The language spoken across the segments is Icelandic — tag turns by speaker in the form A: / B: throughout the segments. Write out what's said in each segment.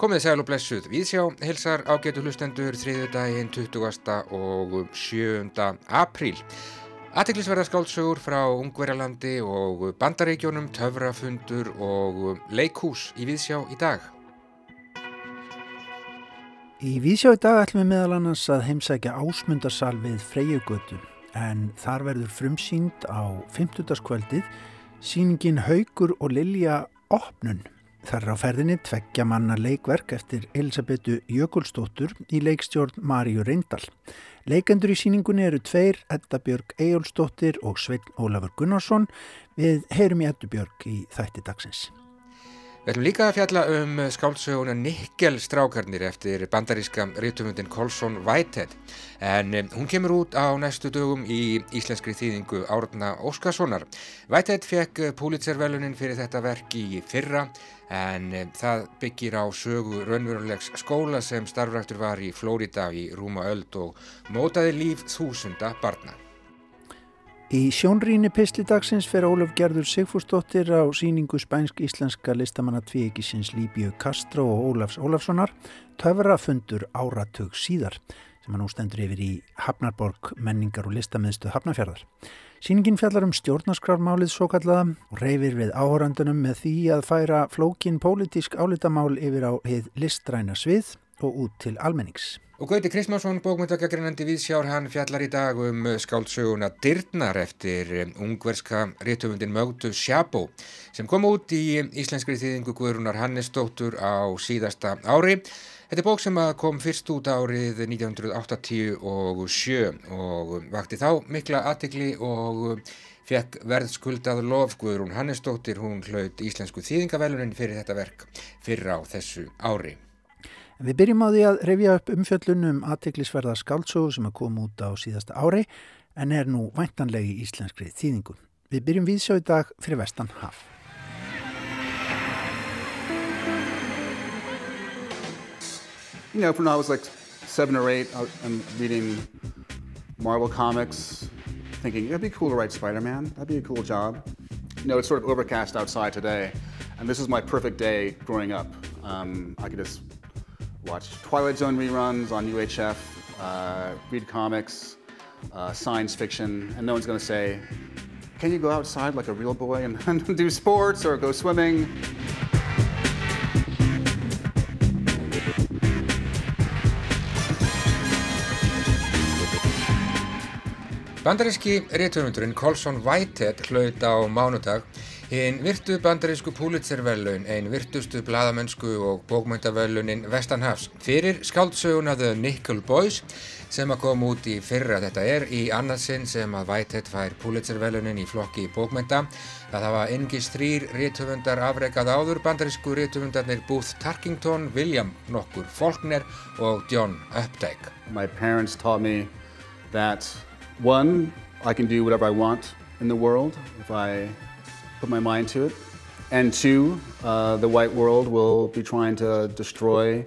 A: Komið sæl og blessuð. Víðsjá hilsar ágætu hlustendur þriðu daginn 20. og 7. apríl. Aðtiklisverða skáldsögur frá Ungverjalandi og bandaríkjónum, töfrafundur og leikhús í Víðsjá í dag.
B: Í Víðsjá í dag ætlum við meðal annars að heimsækja ásmundarsal við Freyjugötu en þar verður frumsýnd á 50. kvöldið síningin Haugur og Lilja opnun. Þar á ferðinni tveggja manna leikverk eftir Elisabetu Jökulstóttur í leikstjórn Maríu Reyndal. Leikendur í síningunni eru tveir, Edda Björg Ejólstóttir og Svein Ólafur Gunnarsson. Við heyrum í Eddu Björg í þætti dagsins.
A: Við ætlum líka að fjalla um skáldsöguna Nikkelstrákarnir eftir bandaríska rítumundin Colson Whitehead en um, hún kemur út á næstu dögum í íslenskri þýðingu Árna Óskarssonar. Whitehead fekk Pulitzervelunin fyrir þetta verk í fyrra en um, það byggir á sögu raunverulegs skóla sem starfræktur var í Flórida í Rúma öld og mótaði líf þúsunda barna.
B: Í sjónrýni pislidagsins fer Ólaf Gerður Sigfúrsdóttir á síningu spænsk-íslenska listamanna tvíekisins Líbjö Kastró og Ólafs Ólafssonar töfrafundur áratug síðar sem hann nú stendur yfir í Hafnarborg menningar og listamiðstu Hafnarfjörðar. Sýningin fjallar um stjórnarskrármálið svo kallaða og reyfir við áhórandunum með því að færa flókin pólitísk álitamál yfir á heið listræna svið og út til almennings.
A: Og Gauti Kristmánsson, bókmyndagagreinandi viðsjár, hann fjallar í dag um skáldsöguna Dyrnar eftir um, ungverska réttöfundin Mögdu Sjabó sem kom út í íslenskri þýðingu Guðrunar Hannesdóttur á síðasta ári. Þetta er bók sem kom fyrst út árið 1987 og vakti þá mikla aðtikli og fekk verðskuldað lof Guðrún Hannesdóttir, hún hlaut íslensku þýðingavelunin fyrir þetta verk fyrir á þessu ári.
B: Við byrjum á því að revja upp umfjöllunum aðteklisverða skáltsóðu sem að koma út á síðasta ári en er nú væntanlegi íslenskri þýðingu. Við byrjum viðsjá í dag fyrir vestan haf.
C: You know, when I was like seven or eight, I'm reading Marvel comics, thinking it'd be cool to write Spider-Man. That'd be a cool job. You know, it's sort of overcast outside today, and this is my perfect day growing up. Um, I could just watch Twilight Zone reruns on UHF, uh, read comics, uh, science fiction, and no one's going to say, can you go outside like a real boy and, do sports or go swimming?
A: Bandaríski réttöfundurinn Colson Whitehead hlaut á Hinn virtu bandarísku Pulitzer-verlaun, ein virtustu bladamennsku og bókmöntaverlaunin Vestanhafs fyrir skáldsöguna The Nickel Boys sem að koma út í fyrra. Þetta er í annarsinn sem að Whitehead fær Pulitzer-verlaunin í flokki bókmönta. Það hafa yngist þrýr réttöfundar afreikað áður bandarísku réttöfundarnir Booth Tarkington, William nokkur Faulkner og John Updike.
C: My parents taught me that one, I can do whatever I want in the world if I put my mind to it. And two, uh, the white world will be trying to destroy,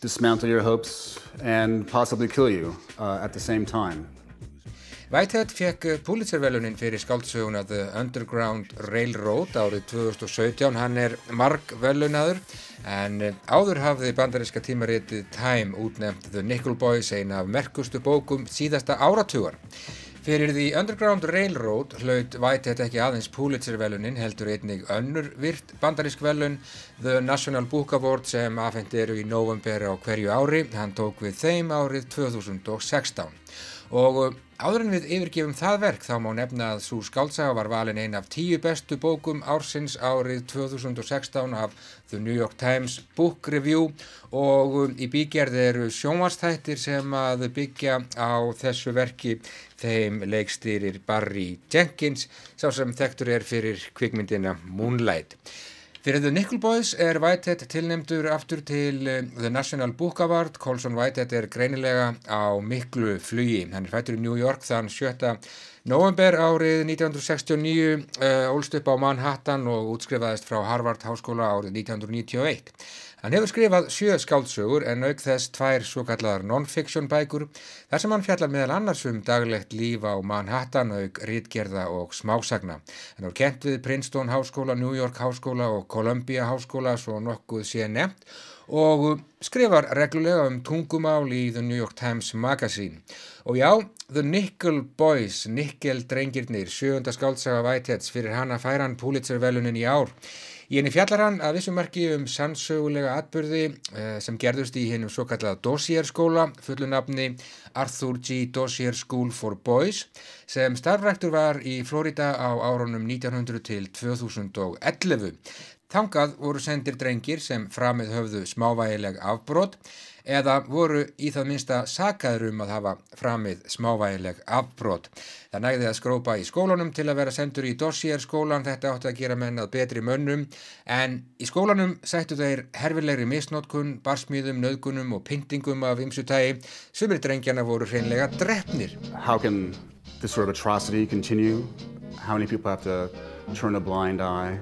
C: dismantle your hopes, and possibly kill you uh, at the same time.
A: Whitehead fekk Pulitzer-velunin fyrir skáldsöguna The Underground Railroad árið 2017. Hann er marg velunadur en áður hafði bandaríska tímaritið Time útnefnt The Nickel Boys, eina af merkustu bókum síðasta áratugar. Fyrir því Underground Railroad hlaut Whitehead ekki aðeins Pulitzer-velunin heldur einnig önnur virt bandarísk velun The National Book Award sem afhengt eru í november á hverju ári. Hann tók við þeim árið 2016 og uh, áður en við yfirgefum það verk þá má nefna að svo skáltsaga var valin ein af tíu bestu bókum ársins árið 2016 af The New York Times Book Review. Og um, í bígerð eru sjónvastættir sem að byggja á þessu verki þeim leikstýrir Barry Jenkins sá sem þektur er fyrir kvikmyndina Moonlight. Fyrir The Nickel Boys er Whitehead tilnemdur aftur til uh, The National Book Award. Colson Whitehead er greinilega á miklu flugi. Hann er fættur í New York þann 7. november árið 1969, uh, ólst upp á Manhattan og útskrifaðist frá Harvard Háskóla árið 1991. Hann hefur skrifað sjö skáldsögur en auk þess tvær svo kallar non-fiction bækur þar sem hann fjallar meðal annars um daglegt líf á Manhattan auk rítgerða og smásagna. Hann er kent við Princeton Háskóla, New York Háskóla og Columbia Háskóla svo nokkuð sé nefnt og skrifar reglulega um tungumál í The New York Times Magazine. Og já, The Nickel Boys, Nickel drengirnir, sjöunda skáltsaga Whiteheads fyrir hana færan Pulitzer-velunin í ár. Í henni fjallar hann að vissumarki um sannsögulega atbyrði eh, sem gerðust í hennum svo kallað Dossier skóla, fullunafni Arthur G. Dossier School for Boys, sem starfræktur var í Florida á árunum 1900 til 2011. Þangað voru sendir drengir sem framið höfðu smávægileg afbrot eða voru í það minsta sakaður um að hafa framið smávægileg afbrot. Það nægði að skrópa í skólanum til að vera sendur í dossier skólan, þetta átti að gera mennað betri mönnum, en í skólanum sættu þeir herfilegri misnótkun, barsmýðum, nöðgunum og pyntingum af ymsutægi, sumir drengjana voru hreinlega drefnir.
C: How can this sort of atrocity continue? How many people have to turn a blind eye?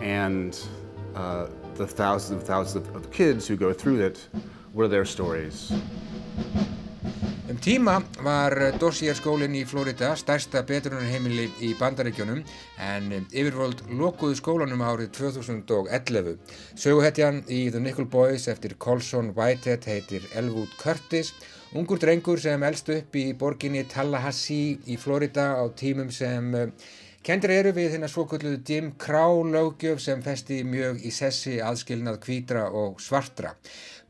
C: And uh, the thousands and thousands of, of kids who go through it Are their stories?
A: Um tíma var Dossier skólinn í Florida stærsta betrunarheimili í bandaríkjónum en yfirvöld lokuðu skólanum árið 2011. Söguhetjan í The Nickel Boys eftir Colson Whitehead heitir Elwood Curtis, ungur drengur sem elst upp í borginni Tallahassee í Florida á tímum sem Kendir eru við hérna svokulluðu Jim Crow lögjöf sem festi mjög í sessi aðskilnað kvítra og svartra.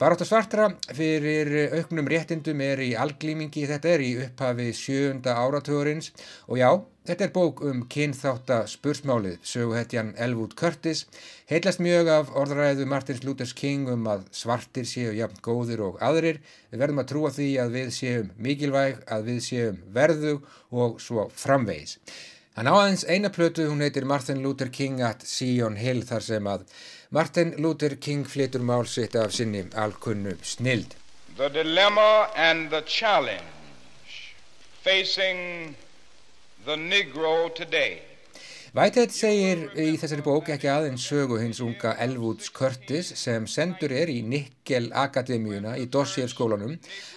A: Barátt og svartra fyrir auknum réttindum er í alglýmingi, þetta er í upphafi sjönda áratugurins og já, þetta er bók um kynþáta spursmálið, söguhetjan Elwood Curtis, heitlast mjög af orðræðu Martins Luther King um að svartir séu jafn góðir og aðrir, við verðum að trúa því að við séum mikilvæg, að við séum verðug og svo framvegis. Hann á aðeins eina plötu, hún heitir Martin Luther King at Sion Hill þar sem að Martin Luther King flytur mál sitt af sinni alkunnu snild.
D: The dilemma and the challenge facing the Negro today
A: Whitehead segir í þessari bók ekki aðeins sögu hins unga Elwoods Curtis sem sendur er í Nikkel Akademíuna í Dossier skólanum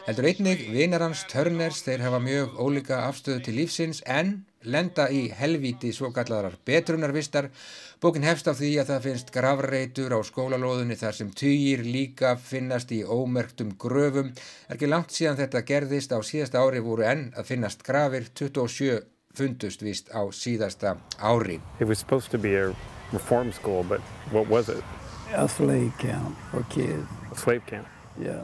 A: heldur einnig vinar hans Turners þeir hafa mjög ólika afstöðu til lífsins en lenda í helvíti svo kallarar betrunarvistar bókin hefst af því að það finnst gravreitur á skólalóðunni þar sem týjir líka finnast í ómerktum gröfum er ekki langt síðan þetta gerðist á síðasta ári voru enn að finnast grafir 27 fundust vist á síðasta ári.
E: It was supposed to be a reform school, but what was it?
F: A slave camp for kids.
E: A slave camp?
F: Yeah.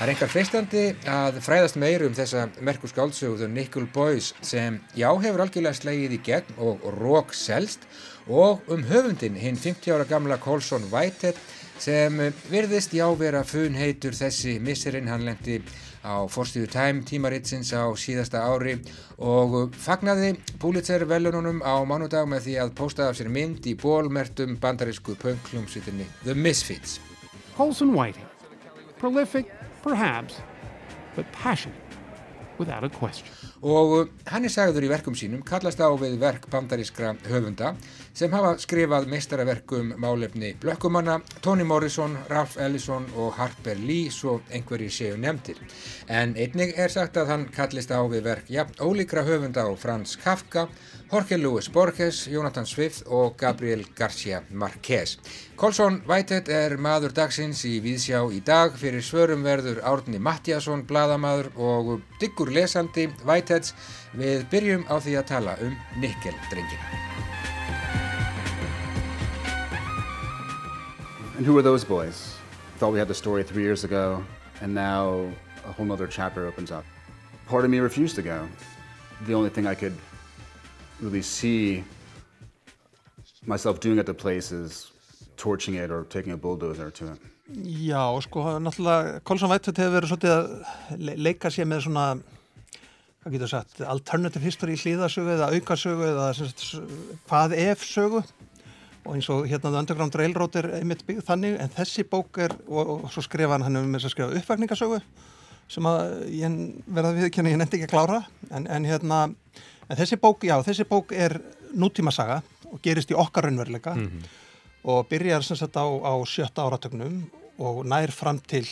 A: Það er einhver freistandi að fræðast meir um þessa merku skáldsögðu Nickel Boys sem já hefur algjörlega slegið í gegn og rók selst og um höfundin hinn 50 ára gamla Colson Whitehead sem virðist já vera funheitur þessi misserinn hann lendi á Forstíðu Time tímaritsins á síðasta ári og fagnaði Pulitzer velununum á mánudag með því að postaði af sér mynd í bólmertum bandarísku pönklumsvitinni The Misfits.
G: Colson Whiting, prolific perhaps, but passionate without a question.
A: Og hann er sagður í verkum sínum, kallast á við verk bandarískra höfunda sem hafa skrifað meistaraverkum málefni Blökkumanna, Toni Morrison, Ralph Ellison og Harper Lee svo einhverjir séu nefndir. En einnig er sagt að hann kallist á við verk ja, ólíkra höfunda á Franz Kafka, Jorge Luis Borges, Jonathan Swift og Gabriel García Márquez. Colson Whitehead er maður dagsins í Víðsjá í dag fyrir svörum verður Árni Mattiasson, bladamadur og diggur lesandi Whiteheads. Við byrjum á því að tala um nikkeldrengina.
C: And who are those boys? Thought we had the story three years ago, and now a whole other chapter opens up. Part of me refused to go. The only thing I could really see myself doing at the place is torching it or taking a bulldozer to it.
B: Já, sko, náttúrulega Colson Whitehead hefur verið svolítið að leika sér með svona hvað getur sagt, alternative history hlýðasögu eða aukasögu eða hvað ef sögu og eins og hérna The Underground Railroad er einmitt byggð þannig en þessi bók er og, og svo skrifa hann, hann með þess að skrifa uppvækningasögu sem að ég verða við ég nefndi ekki að klára en, en hérna en þessi bók, já, þessi bók er nútíma saga
H: og gerist í okkar raunveruleika og byrjar sem sagt á, á sjötta áratögnum og nær fram til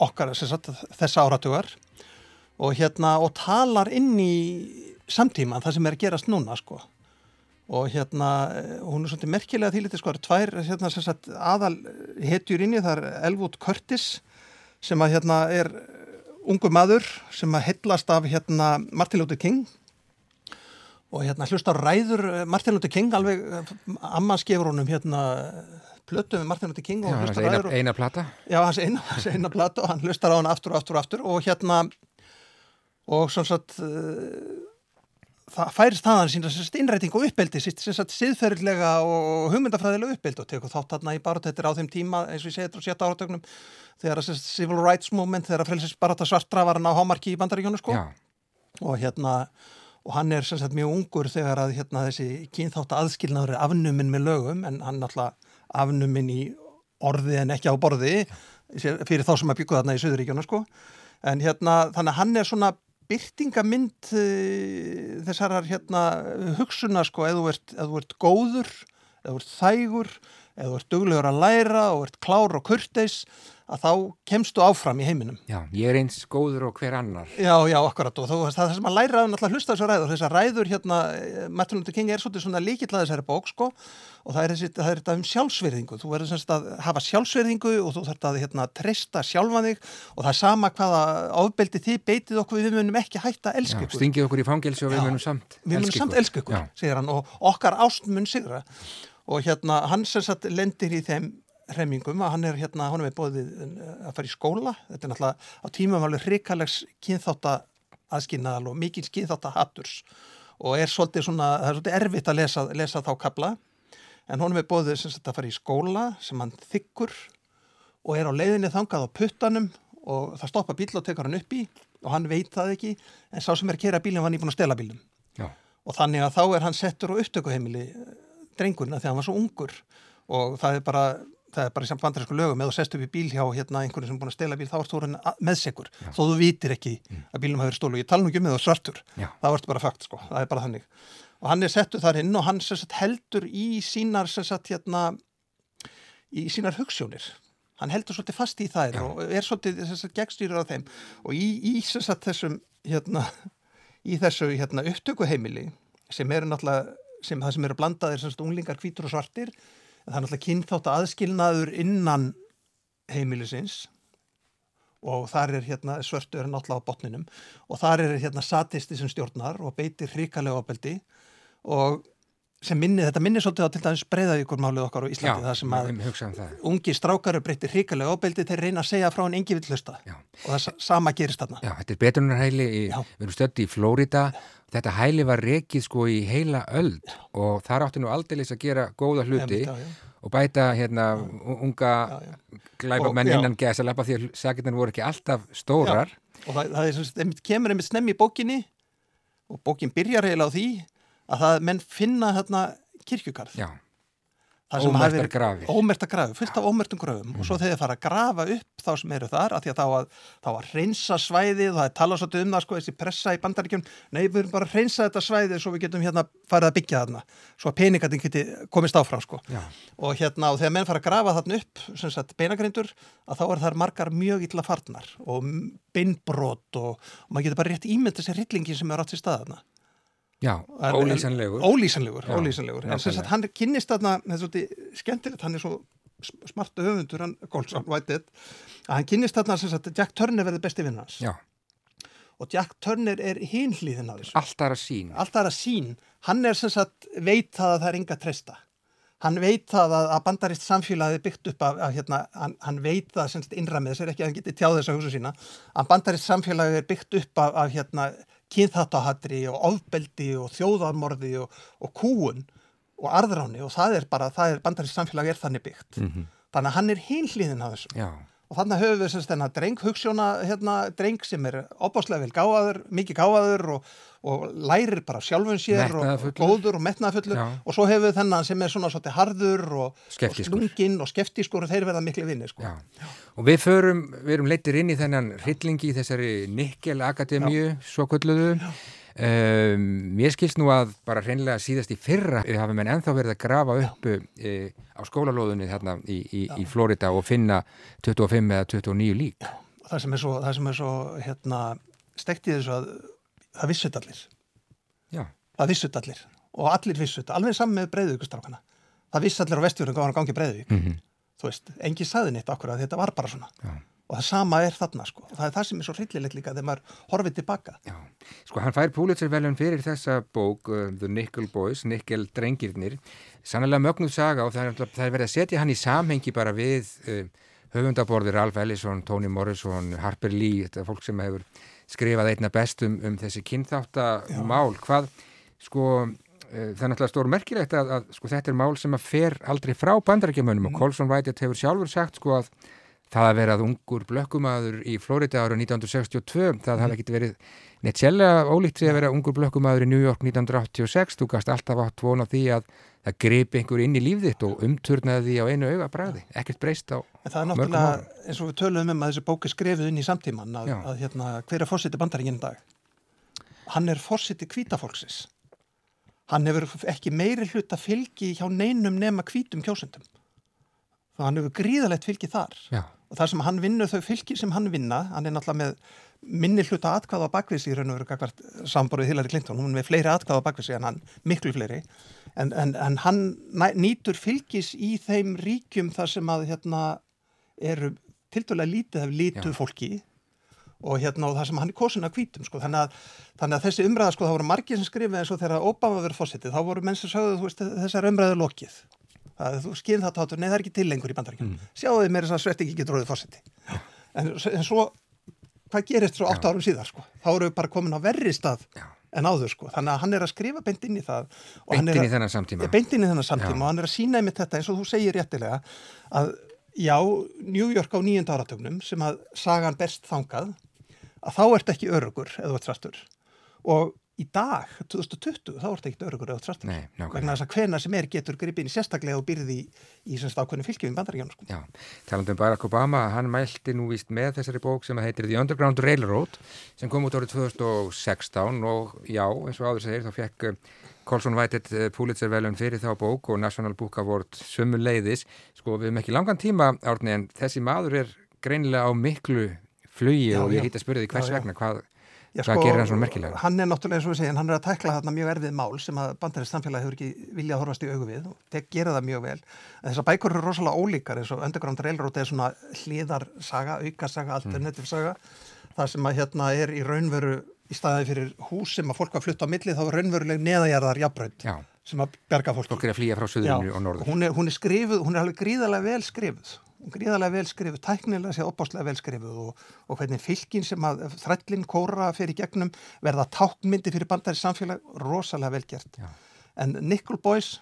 H: okkar sem sagt þessa áratugar og hérna og talar inn í samtíman það sem er að gerast núna sko. Og hérna hún er svolítið merkilega þýlítið sko það eru tvær hérna sem sagt aðal hetjur inni það er Elwood Curtis sem að hérna er ungu maður sem að hellast af hérna Martin Luther King og hérna hlust á ræður eh, Martin Luther King alveg, eh, amma skefur honum hérna plötu með Martin Luther King og
A: Já,
H: hlustar
A: eina,
H: ræður og,
A: eina plata.
H: já, hans eina, hans eina plötu og hann hlustar á hann aftur og aftur og aftur og hérna og svona satt uh, það færist þaðan sína innræting og sagt siðferðilega og hugmyndafræðilega uppeldi og tekur þátt þarna í barótettir á þeim tíma eins og ég segi þetta á sjötta áratögnum þegar að sem sagt civil rights movement þegar að frelsis barátta svartra var hann á hámarki í bandaríkjónu sko og hérna og hann er sem sagt mjög ungur þegar að hérna þessi kynþátt aðskilnaður er afnumin með lögum en hann náttúrulega afnumin í orði en ekki á borði fyrir þá sem að byggja þarna í Suðuríkjana sko. En hérna þannig að hann er svona byrtingamind uh, þessarar hérna hugsuna sko eða þú ert góður eða þú ert þægur eða þú ert duglegur að læra og ert klár og kurteis að þá kemstu áfram í heiminum.
A: Já, ég er eins góður og hver annar.
H: Já, já, akkurat. Og það er það sem að læra um náttúrulega að hlusta þessar ræður. Þessar ræður hérna, eh, Martin Luther King er svona líkill að þessari bók sko. Og það er, þessi, það er þetta um sjálfsverðingu þú verður semst að hafa sjálfsverðingu og þú þarf að hérna, treysta sjálfan þig. Og það er sama hvaða ofbeldi þið beitið okkur. Við munum ekki hætta að elska
A: Já, stingið okkur í fangelsi og við munum samt
H: við munum samt
A: ykkur.
H: elska ykkur,
A: Já.
H: segir hann. Og okkar ást mun sigra. Og hérna hann sem sagt lendir í þeim hremmingum að hann er hérna, hann er með bóðið að fara í skóla, þetta er náttúrulega á tímum alveg hrikalegs kynþátta aðskinaðal og mikil kynþátta hatturs. Og er svolítið svona, það er svolítið erfitt að lesa, lesa þá kabla en honum er bóðið sem að fara í skóla sem hann þykkur og er á leiðinni þangað á puttanum og það stoppa bíl og tekur hann upp í og hann veit það ekki en sá sem er að kera bílinn var nýbúin að stela
A: Já.
H: og þannig að þá er hann settur á upptökuheimili eh, því að hann var svo ungur. Og það er bara það er bara í samt bandarísku lögum eða sest upp í bíl hjá hérna einhverju sem er búin að stela bíl þá ert þú orðinn a- meðsekur þó þú vitir ekki að bílum hafi verið stólu ég tala nú ekki um eða svartur.
A: Já.
H: þá ertu bara fakt sko, það er bara þannig. Og hann er settur þar inn og hann sagt, heldur í sínar sagt, hérna, í sínar hugssjónir hann heldur svolítið fast í þær
A: Já.
H: og er svolítið gegstýrur á þeim. Og í, í sagt, þessum hérna, í þessu hérna, upptökuheimili sem eru náttúrulega sem það sem eru blandaðir unglingar hvítur og svartir það er náttúrulega kynþátt aðskilnaður innan heimilisins og þar er hérna svörtu er náttúrulega á botninum og þar er hérna satisti sem stjórnar og beitir hrikalega opeldi og sem minni, þetta minni svolítið á til dæmis breyðavíkur málið okkar á Íslandi það sem að
A: hugsaðum það.
H: ungi strákar eru breytir hrikalega opeldi þeir reyna að segja frá en engi vill hlusta
A: Já.
H: og það sa- sama gerist þarna
A: Já, þetta er betrunarhæli, í,
H: Já.
A: við erum stöndi í Flórida, þetta hæli var rekið sko í heila öld og þar átti nú aldeilis að gera góða hluti
H: Já, já.
A: og bæta hérna unga
H: já.
A: innan gæsa lappa því að sakirnar voru ekki alltaf stórar.
H: og það, það er, sem kemur einmitt snemmi í bókinni og bókin byrjar eiginlega á því að það menn finna hérna kirkjugarð.
A: Já,
H: Það verið-
A: grafir.
H: Ómerktar grafir, fullt af ómertum gröfum. Og svo þegar þið fara að grafa upp þá sem eru þar af því að þá að, þá að reynsa svæðið og það er talað svolítið um það sko þessi pressa í bandaríkjum nei við erum bara að reynsa þetta svæðið svo við getum hérna farið að byggja þarna. Svo að peningatinn geti komist áfram sko.
A: Já.
H: og hérna og þegar menn fara að grafa þarna upp sem sagt beinagrindur að þá er þar margar mjög illa farnar og beinbrot og, og maður getur bara rétt ímynd þessi
A: já, ólýsanlegur.
H: ólýsanlegur, ólýsanlegur. En
A: nákvæmlega.
H: sagt hann kynnist þarna það er svolítið skemmtilegt, hann er svo s- smartu höfundur, hann Goldsson Whitehead að hann kynnist þarna sem sagt Jack Turner verði besti vinn hans.
A: Já,
H: og Jack Turner er hinn hlýðin á þessu.
A: Allt aðra sín.
H: allt það er að sín, hann er sem sagt veit það að það er enga treysta. Hann veit það að, að bandarist samfélagið er byggt upp af, af hérna, hann, hann veit það sem sagt innra með þess er ekki að hann geti tjáð þess að hugsa sína. Að bandarist samfélagið er byggt upp af, af hérna, kynþáttahatri og ofbeldi og þjóðarmorði og, og kúun og arðráni og það er bara, það er bandarist samfélagið er þannig byggt. Þannig að hann er hinliðin á þessu.
A: Já,
H: og þannig höfum við semst þennan dreng hugssjóna hérna, dreng sem er opáslega vel gáðaður, mikið gáðaður og, og lærir bara sjálfum sér og góður og metnaðafullur
A: Já.
H: og svo hefur þennan sem er svona svolítið harður og, og slunginn og skeftískur og þeir verða miklu vinni sko.
A: Og við förum, við erum leittir inn í þennan hryllingi í þessari Nikkel Akademíu, svo kulluðu. Um, mér skilst nú að bara hreinlega síðast í fyrra við hafum en ennþá verið að grafa upp e, á skólalóðunni þarna í, í, í Florida og finna 25 eða 29 lík.
H: Já, það sem er svo, svo hérna, stekt í þessu að það vissut allir.
A: Já.
H: Það vissut allir og allir vissut, alveg saman með breyðvíkustrákana. Það viss allir á vestfjörðum hvað var að gangi breyðvík.
A: Mm -hmm.
H: Þú veist, engi saði neitt okkur að þetta var bara svona.
A: Já
H: og það sama er þarna sko og það er það sem er svo hryllilegt líka þegar maður horfið tilbaka
A: Já, sko hann fær Pulitzer-veljun fyrir þessa bók uh, The Nickel Boys, Nickel drengirnir sannlega mögnuð saga og það er, það er verið að setja hann í samhengi bara við uh, höfundaborðir Ralph Ellison, Toni Morrison Harper Lee, þetta er fólk sem hefur skrifað einna bestum um þessi kynþáttamál, hvað sko uh, það er náttúrulega stór merkilegt að, að sko, þetta er mál sem að fer aldrei frá bandarækjumönum mm. og Colson Whitehead hefur sjálfur sagt sko að það að verað ungur blökkumadur í Florida ára 1962, það mm. hafði ekkit verið ólíkt því að vera ungur blökkumadur í New York 1986, þú gast alltaf átt vona því að það gripi einhver inn í lífðitt og umturnaði því á einu auga bræði, ekkert breyst á
H: mörgum ára. Það er náttúrulega, eins og við töluðum um að þessi bóki skrifið inn í samtíman að, að hérna, hver er fórsiti bandaringin dag? Hann er fórsiti kvítafólksis. Hann hefur ekki meiri hlut að fylgi hjá neinum nema kvítum kjósendum. Þannig að hann hefur gríðalegt fylgi þar.
A: Já
H: og þar sem hann vinnur þau fylgir sem hann vinna hann er náttúrulega með minni hluta atkvæða á bakviðs í raun og veru kakvart samborðið Hillary Clinton, hún er með fleiri atkvæða á bakviðs en hann, miklu fleiri. En, en, en hann nýtur fylgis í þeim ríkjum þar sem að hérna eru tildulega lítið af lítu fólki og hérna og það sem hann er kosin að kvítum sko. þannig, að, þannig að þessi umræða sko, þá voru margir sem skrifið eins og þegar Obama verið fósitið þá voru menn sem sagðu þessar umræðu lokið það, þú skinn það tátur, nei það er ekki til lengur í bandaríkjum mm. sjáu þið mér þess að svett ekki getur róðið fórseti en, en svo hvað gerist svo 8 árum síðar sko? Þá eru við bara komin á verri stað Já. en áður sko, þannig að hann er að skrifa beint inn í það
A: beint inn í þennan samtíma.
H: Beint inn í þennan samtíma Já. og hann er að sína með þetta eins og þú segir réttilega að já, New York á nýjönda áratögnum sem að sagan best þangað að þá ert ekki örugur eða trastur og í dag, 2020, þá er þetta ekkert örugur eða trastur, vegna þess að hvena sem er getur gripin sérstaklega og byrði í, í semst ákveðinu fylgjum í bandaríkjónu sko.
A: Já, talandum Barack Obama, hann mælti nú vist með þessari bók sem heitir The Underground Railroad sem kom út árið 2016 og já, eins og áður segir, þá fekk eh, Colson Whitehead eh, Pulitzer velun fyrir þá bók og National Book Award sömu leiðis, sko við hefum ekki langan tíma árni en þessi maður er greinilega á miklu flugi já, og ég hýtti að spyrja því hvers já, vegna, hvað Já, sko, Hvað gerir hann svona merkilega?
H: Hann er náttúrulega, eins og við segjum, hann er að tækla þarna mjög erfið mál sem að bandarist samfélag hefur ekki viljað að horfast í augu við og það gera það mjög vel. En þessar bækur eru rosalega ólíkar eins og Underground Railroad er svona hlýðarsaga, aukasaga, alternative saga. Mm. Það sem að hérna er í raunveru í staði fyrir hús sem að fólk að flutta á milli þá er raunveruleg neðajarðar jafnbrönd sem að berga fólki.
A: Fólk er að flýja frá söðunni og norður.
H: Hún er, hún er skrifuð, hún er alveg gríðarlega vel skrifuð gríðarlega vel skrifuð, tæknilega séð opáslega vel skrifuð og, og hvernig fylgin sem að þrællin kóra fyrir gegnum verða tákmyndi fyrir bandari samfélag rosalega vel gert Já. en Nickel Boys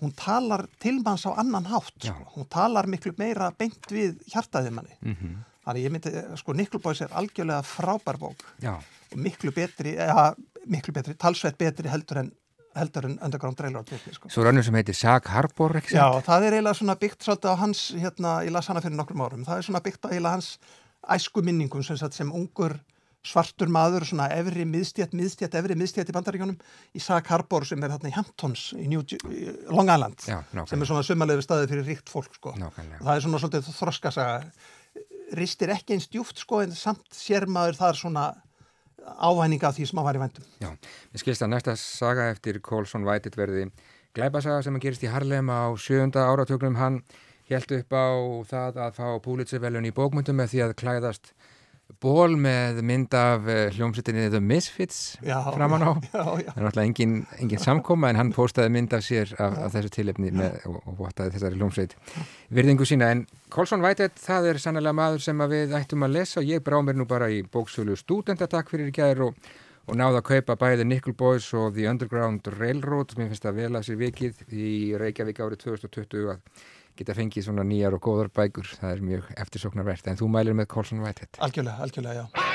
H: hún talar til manns á annan hátt sko. hún talar miklu meira beint við hjartaðið manni mm -hmm. þannig ég myndi, sko Nickel Boys er algjörlega frábær bók
A: Já.
H: og miklu betri, eða miklu betri talsveit betri heldur en heldur en Underground Railroad
A: sko. Svo rannum sem heitir Sag Harbor ekki
H: Já, það er eiginlega svona byggt svolítið á hans hérna, ég las hana fyrir nokkrum árum, það er svona byggt á eiginlega hans æsku minningum sem, sem ungur svartur maður, svona efri miðstjætt, miðstjætt, efri miðstjætt í bandaríkjónum í Sag Harbor sem er hérna í Hamptons í New, Long Island
A: Já,
H: sem er svona sumalegu staði fyrir ríkt fólk sko. það er svona svolítið þroskasaga. Ristir ekki eins djúft sko en samt sér maður þar svona ávæninga því sem að var í vendum.
A: Já, ég skilst að næsta saga eftir Colson Whitehead verði glæbasaga sem að gerist í Harlem á sjönda áratögnum. Hann held upp á það að fá Pulitzer-veljun í bókmyndum með því að klæðast ból með mynd af uh, hljómsveitinni The Misfits
H: já,
A: framan á. Það er náttúrulega engin, engin samkoma en hann postaði mynd af sér af, af þessu tilefni með, og, og vottaði þessari hljómsveit virðingu sína. En Colson Whitehead, það er sannlega maður sem við ættum að lesa og ég brá mér nú bara í bóksölu studendatakk fyrir gæðir og, og náða að kaupa bæði Nickel Boys og The Underground Railroad. Mér finnst það vel að sér vikið í Reykjavík árið 2020 að geta fengið svona nýjar og góðar bækur. Það er mjög eftirsoknarvert en þú mælir með Colson Whitehead.
H: Algjörlega, algjörlega, já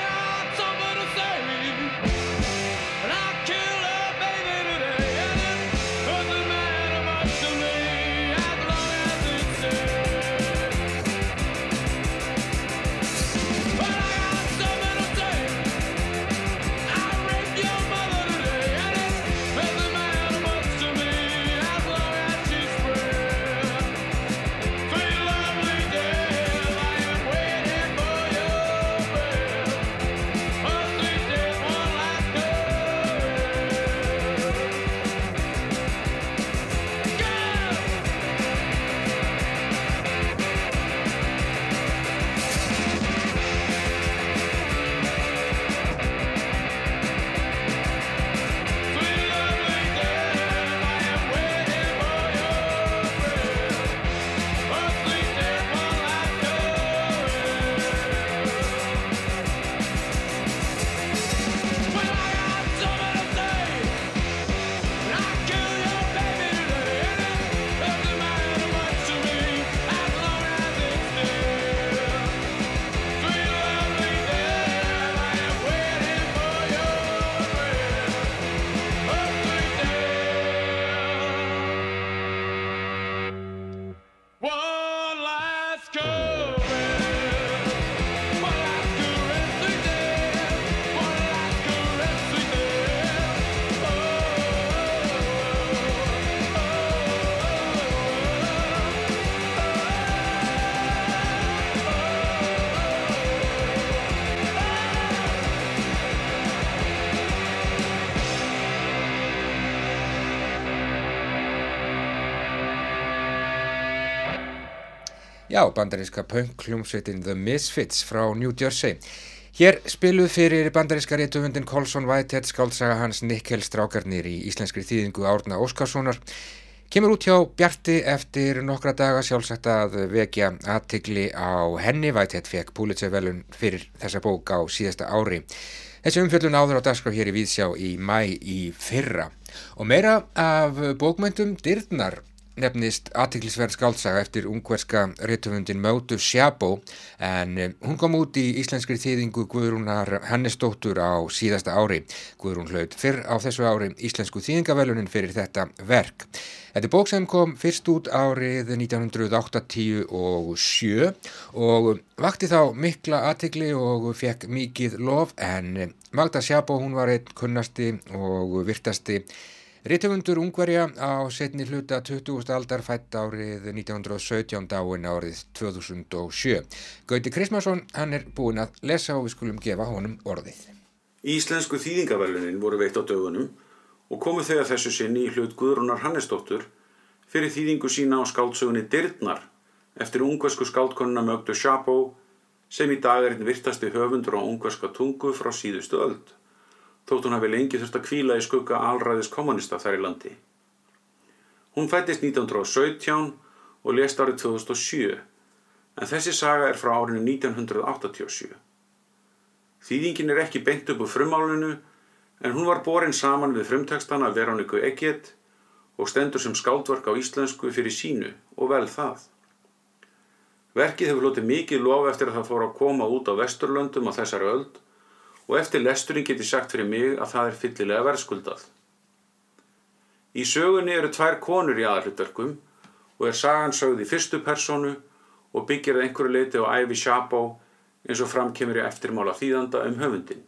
A: Já, bandaríska punk hljómsveitin The Misfits frá New Jersey. Hér spiluð fyrir bandaríska réttöfundin Colson Whitehead skáltsaga hans Nikkel Strákarnir í íslenskri þýðingu Árna Óskarssonar. Kemur út hjá Bjarti eftir nokkra daga sjálfsagt að vekja aðtikli á henni. Whitehead fekk Pulitzer-velun fyrir þessa bók á síðasta ári. Þessi umfjöldun áður á dagskraf hér í Víðsjá í mæ í fyrra. Og meira af bókmöntum dyrnar nefnist aðtiklisverð skáltsaga eftir ungverska réttufundin Mötu Sjabó en eh, hún kom út í íslenskri þýðingu Guðrúnar Hannesdóttur á síðasta ári. Guðrún hlaut fyrr á þessu ári íslensku þýðingavelunin fyrir þetta verk. Þetta er bók sem kom fyrst út árið 1987 og vakti þá mikla aðtikli og fekk mikið lof en Magda Sjabó hún var einn kunnasti og virtasti Rítumundur Ungverja á setni hluta 20. aldar fætt árið 1917 dáin árið 2007. Gauti Krismarsson, hann er búin að lesa og við skulum gefa honum orðið.
I: Íslensku þýðingaverlunin voru veitt á dögunum og komu þegar þessu sinni í hlut Guðrunar Hannesdóttur fyrir þýðingu sína á skáldsögunni Dyrnar eftir ungversku skáldkonuna Mögdu Sjabó sem í dag er einn virtasti höfundur á ungverska tungu frá síðustu öld þótt hún hafi lengi þurft að kvíla í skugga alræðis kommunista þar í landi. Hún fættist 1917 og lést árið 2007, en þessi saga er frá árinu 1987. Þýðingin er ekki beint upp úr frumálinu, en hún var borin saman við frumtekstana Veróniku Egget og stendur sem skáldverk á íslensku fyrir sínu og vel það. Verkið hefur lotið mikið lof eftir að það fór að koma út á Vesturlöndum á þessari öld og eftir lesturinn geti sagt fyrir mig að það er fyllilega verðskuldað. Í sögunni eru tvær konur í aðalutverkum og er sagan sögð í fyrstu personu og byggir að einhverju leiti á æfi Sjabó eins og framkemur í eftirmála þýðanda um höfundin.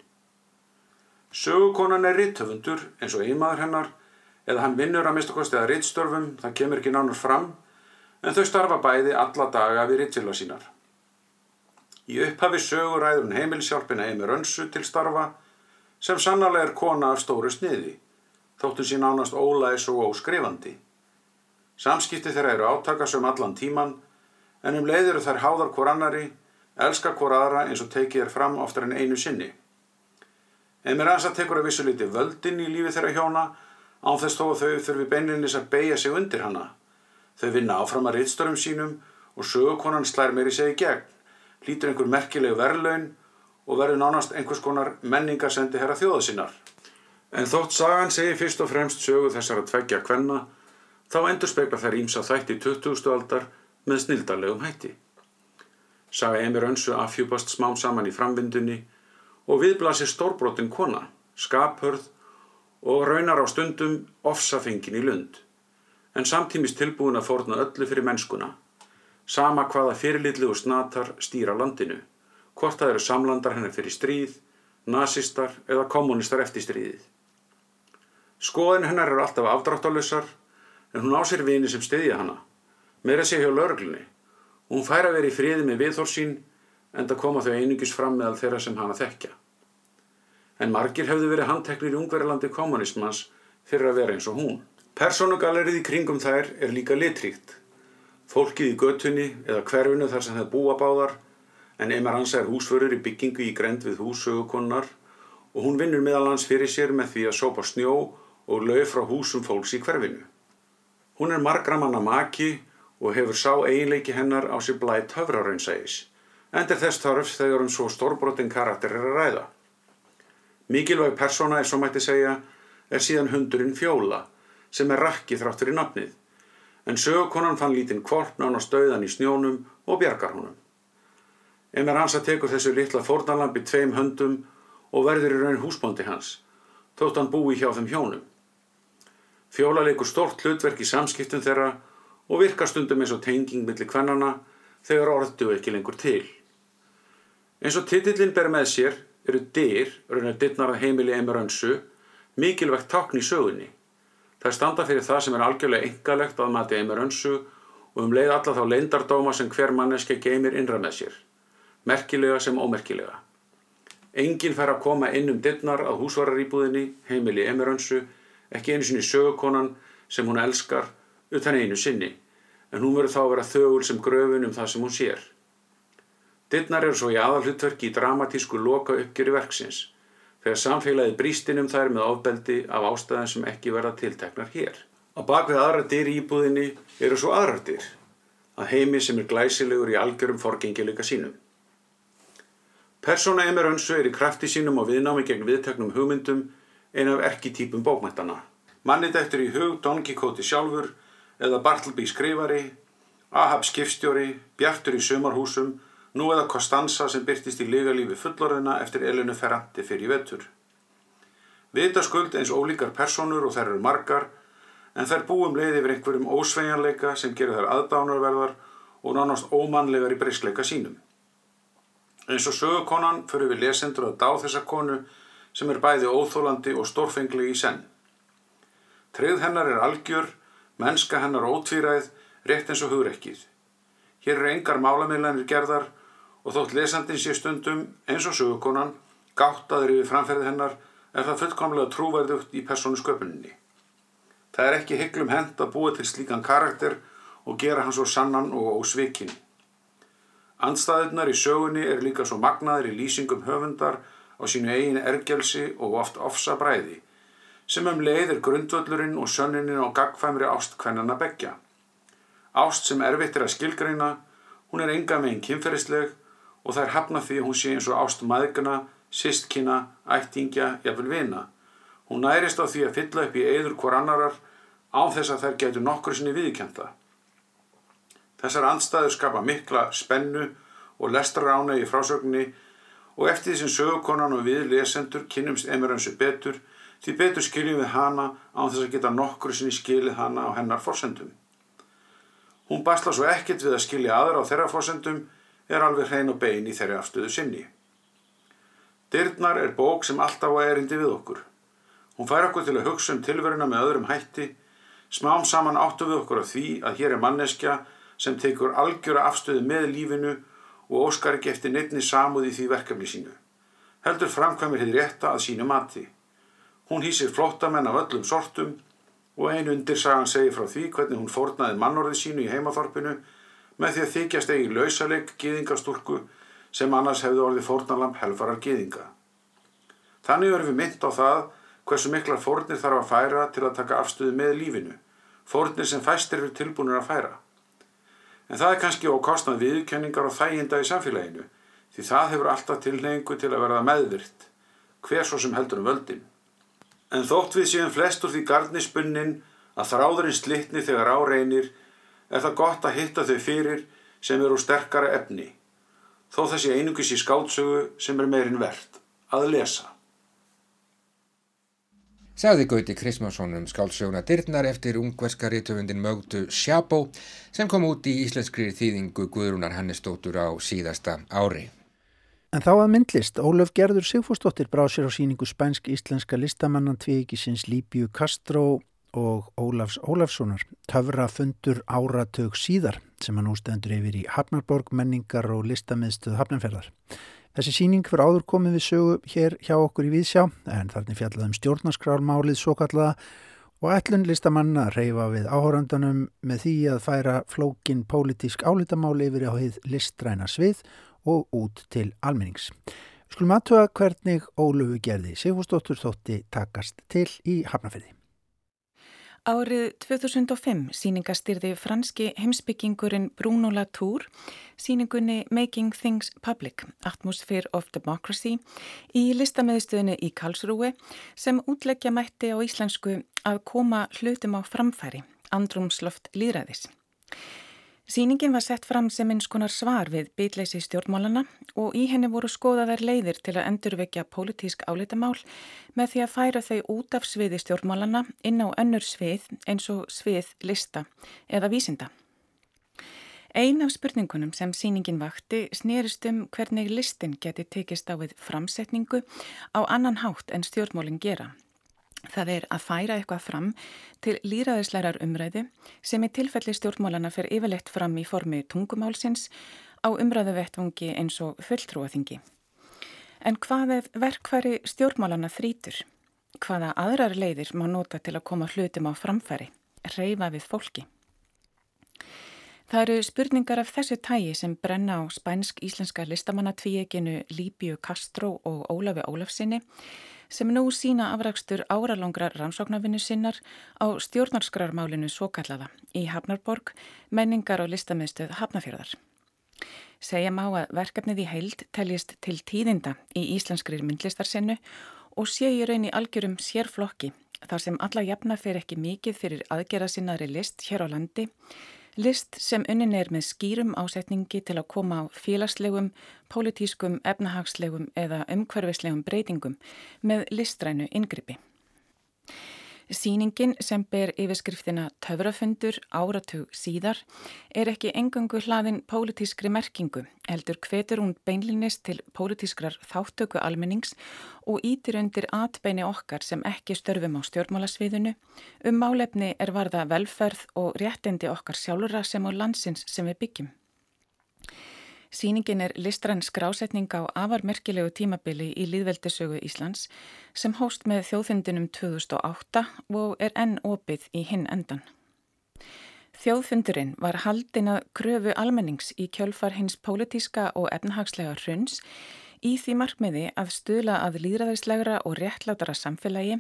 I: Sögukonan er ritthöfundur eins og einmaður hennar eða hann vinnur að mistakosti að rittstörfum, það kemur ekki nánar fram, en þau starfa bæði alla daga við rittfélag sínar. Í upphafi sögur ræður hún heimilshjálpina Eimir Önsu til starfa sem sannarlega er kona af stóru sniði, þóttun sín ánast ólæs og óskrifandi. Samskipti þeirra eru átakasum allan tíman en um leiður þær háðar hvort annari, elska hvort aðra eins og tekið er fram oftar en einu sinni. Eimir Önsa tekur að vissu liti völdin í lífi þeirra hjóna án þess þó að þau þurfi beinlinis að beigja sig undir hana. Þau vinna áfram að rittstorum sínum og sögukonan slær meiri segi gegn hlýtur einhver merkileg verðlaun og verður nánast einhvers konar menningarsendi herra þjóða sinnar. En þótt sagan segir fyrst og fremst sögu þessar að tveggja kvenna, þá endur spekla þær ímsa þætti 20. aldar með snildarlegum hætti. Saga Emir Önsu afhjúpast smám saman í framvindunni og viðblasir stórbrotin kona, skaphörð og raunar á stundum ofsafengin í lund, en samtímis tilbúin að forna öllu fyrir mennskuna sama hvaða fyrirlitlu og snatar stýra landinu, hvort það eru samlandar hennar fyrir stríð, nazistar eða kommunistar eftir stríðið. Skoðin hennar eru alltaf afdráttalösar en hún á sér vini sem stiðja hana, meira sé hjá lörglunni. Hún fær að vera í friði með viðhorsín en það koma þau einungis fram meðal þeirra sem hana þekkja. En margir hefðu verið handteknir í ungverðarlandi kommunismans fyrir að vera eins og hún. Personugalerið í kringum þær er líka litríkt Fólkið í göttunni eða hverfinu þar sem það búa báðar en Emar Hansa er húsförur í byggingu í grend við hússögukonnar og hún vinnur meðal hans fyrir sér með því að sópa snjó og lög frá húsum fólks í hverfinu. Hún er margramanna maki og hefur sá eiginleiki hennar á sér blætt höfraraunsægis, endur þess þarf þegar um svo stórbrotin karakter er að ræða. Mikilvæg persóna er svo mætti segja er síðan hundurinn Fjóla sem er rakki þráttur í nafnið en sögukonan fann lítinn kvolp nánast dauðan í snjónum og bjargar honum. Emir Hansa tekur þessu litla fórnalambi tveim höndum og verður í raun húsbóndi hans, þótt hann búi hjá þeim hjónum. Fjóla leikur stort hlutverk í samskiptum þeirra og virkar stundum eins og tenging millir kvennana þegar orðdu ekki lengur til. Eins og titillin ber með sér eru dyr, raunar dittnar að heimili Emir Hansu, mikilvægt tákn í sögunni. Það standa fyrir það sem er algjörlega engalegt að mati Eimur Önsu og um leið alla þá leindardóma sem hver manneski geymir innra með sér, merkilega sem ómerkilega. Engin fær að koma inn um dittnar að húsvararíbúðinni, heimili Eimur Önsu, ekki einu sinni sögukonan sem hún elskar, utan einu sinni, en hún verður þá að vera þögul sem gröfun um það sem hún sér. Dyrnar eru svo í aðalhutverki í dramatísku loka uppgjöri verksins, þegar samfélagið brístin um þær með ofbeldi af ástæðan sem ekki verða tilteknar hér. Á bakvið aðra dyr í íbúðinni eru svo aðrar dyr, að heimi sem er glæsilegur í algjörum forgengileika sínum. Persóna Emir Önsu er í krafti sínum og viðnámi gegn viðteknum hugmyndum ein af erkitýpum bókmættana. Mannit eftir í hug Don Quixote sjálfur eða Bartleby skrifari, Ahab skipstjóri, Bjartur í sömarhúsum, nú eða Costanza sem byrtist í ligalífi fullorðina eftir Elinu Ferranti fyrir vetur. Vita skuld eins ólíkar personur og þær eru margar, en þær búum leið yfir einhverjum ósveigjanleika sem gerir þær aðdánarverðar og nánast ómannlegar í breysleika sínum. Eins og sögukonan fyrir við lesendur að dá þessa konu sem er bæði óþólandi og stórfengli í senn. Treyð hennar er algjör, mennska hennar ótvíræð, rétt eins og hugrekkið. Hér eru engar málamiðlanir gerðar og þótt lesandin sé stundum eins og sögukonan, gáttaður yfir framferði hennar, er það fullkomlega trúverðugt í persónu sköpuninni. Það er ekki hygglum hend að búa til slíkan karakter og gera hann svo sannan og ósvikinn. Andstæðunar í sögunni er líka svo magnaður í lýsingum höfundar á sínu eigin ergelsi og oft ofsa bræði, sem um leið er grundvöllurinn og sönnininn á gagfæmri ást kvennana begja. Ást sem erfitt er að skilgreina, hún er enga meginn kynferðisleg og það er hafna því hún sé eins og ást maðgana, sistkina, ættingja, jafnvel vina. Hún nærist á því að fylla upp í eður hvor annarar án þess að þær getur nokkur sinni viðkjönda. Þessar andstæður skapa mikla spennu og lestrarána í frásögninni og eftir því sem sögukonan og við lesendur kynnumst emirönsu betur því betur skiljum við hana án þess að geta nokkur sinni skilið hana á hennar fórsendum. Hún basla svo ekkert við að skilja aðra á þeirra fórsendum er alveg hrein og bein í þeirri afstöðu sinni. Dyrnar er bók sem alltaf á erindi við okkur. Hún fær okkur til að hugsa um tilveruna með öðrum hætti, smám saman áttu við okkur af því að hér er manneskja sem tekur algjöra afstöðu með lífinu og óskar ekki eftir neittni samúð í því verkefni sínu. Heldur framkvæmir hefði rétta að sínu mati. Hún hýsir flottamenn af öllum sortum og einu undir sagan segir frá því hvernig hún fórnaði mannorði sínu í heimaþorpinu með því að þykjast eigi lausaleg gýðingastúrku sem annars hefði orðið fórnalamp helfarar gýðinga. Þannig verðum við mynd á það hversu miklar fórnir þarf að færa til að taka afstöðu með lífinu, fórnir sem fæstir eru tilbúinir að færa. En það er kannski ókostnað viðkenningar og þæginda í samfélaginu, því það hefur alltaf tilhengu til að verða meðvirt, hver svo sem heldur um völdin. En þótt við séum flest úr því gardnispunnin að þráðurinn slitni þegar á reynir, er það gott að hitta þau fyrir sem eru sterkara efni, þó þessi einungis í skáltsögu sem er meirinn verðt, að lesa.
A: Sagði Gauti Krismansson um skálsöguna Dyrnar eftir ungverska rítöfundin Mögdu Sjabó sem kom út í íslenskri þýðingu Guðrúnar Hannesdóttur á síðasta ári.
B: En þá að myndlist, Ólöf Gerður Sigfúrsdóttir brá sér á síningu spænsk-íslenska listamannan tvíkisins Líbju Kastró og Ólafs Ólafssonar töfra fundur áratug síðar sem hann ústendur yfir í Hafnarborg menningar og listamiðstuð Hafnarferðar. Þessi síning fyrir áður komið við sögu hér hjá okkur í Víðsjá en þarna fjallað um stjórnarskrármálið svo kallaða og ætlun listamann að reyfa við áhórandunum með því að færa flókin pólitísk álitamáli yfir á hið listræna svið og út til almennings. Skulum aðtöða hvernig Ólöfu gerði Sigfúsdóttur þótti takast til í Hafnafyrði.
J: Árið 2005 síningastyrði franski heimsbyggingurinn Bruno Latour síningunni Making Things Public, Atmosphere of Democracy í listamöðstöðinu í Karlsrúi sem útleggja mætti á íslensku að koma hlutum á framfæri, andrumsloft líðræðis. Sýningin var sett fram sem eins konar svar við bylleysi stjórnmálana og í henni voru skoðaðar leiðir til að endurvekja pólitísk álitamál með því að færa þau út af sviði stjórnmálana inn á önnur svið eins og svið lista eða vísinda. Ein af spurningunum sem sýningin vakti snerist um hvernig listin geti tekist á við framsetningu á annan hátt en stjórnmálinn gera. Það er að færa eitthvað fram til líraðislegar umræðu sem í tilfelli stjórnmálana fer yfirleitt fram í formi tungumálsins á umræðu vettvangi eins og fulltrúaþingi. En hvað ef verkfæri stjórnmálana þrítur? Hvaða aðrar leiðir má nota til að koma hlutum á framfæri, reyfa við fólki? Það eru spurningar af þessu tægi sem brenna á spænsk-íslenska listamannatvíeginu Líbju Kastró og Ólafi Ólafsinni sem nú sína afrakstur áralongra rannsóknarvinnu sinnar á stjórnarskrarmálinu Svokallaða í Hafnarborg, menningar og listamiðstöð Hafnafjörðar. Segja má að verkefnið í heild teljist til tíðinda í íslenskrir myndlistarsinnu og sé í raun í algjörum sérflokki þar sem alla jafna fer ekki mikið fyrir aðgera sinnaðri list hér á landi List sem unnin er með skýrum ásetningi til að koma á félagslegum, pólitískum, efnahagslegum eða umhverfislegum breytingum með listrænu yngripi. Sýningin sem ber yfirskriftina Töfrafundur áratug síðar er ekki engungu hlaðin pólitískri merkingu, heldur hvetur hún beinlinnist til pólitískrar þáttöku almennings og ítir undir atbeini okkar sem ekki störfum á stjórnmálasviðinu um málefni er varða velferð og réttindi okkar sjálfura sem á landsins sem við byggjum. Sýningin er listrann skrásetning á afarmerkilegu tímabili í Líðveldisögu Íslands sem hóst með þjóðfundinum 2008 og er enn opið í hinn endan. Þjóðfundurinn var haldin að kröfu almennings í kjölfar hins pólitíska og efnahagslega hruns í því markmiði að stuðla að líðræðislegra og réttlátara samfélagi,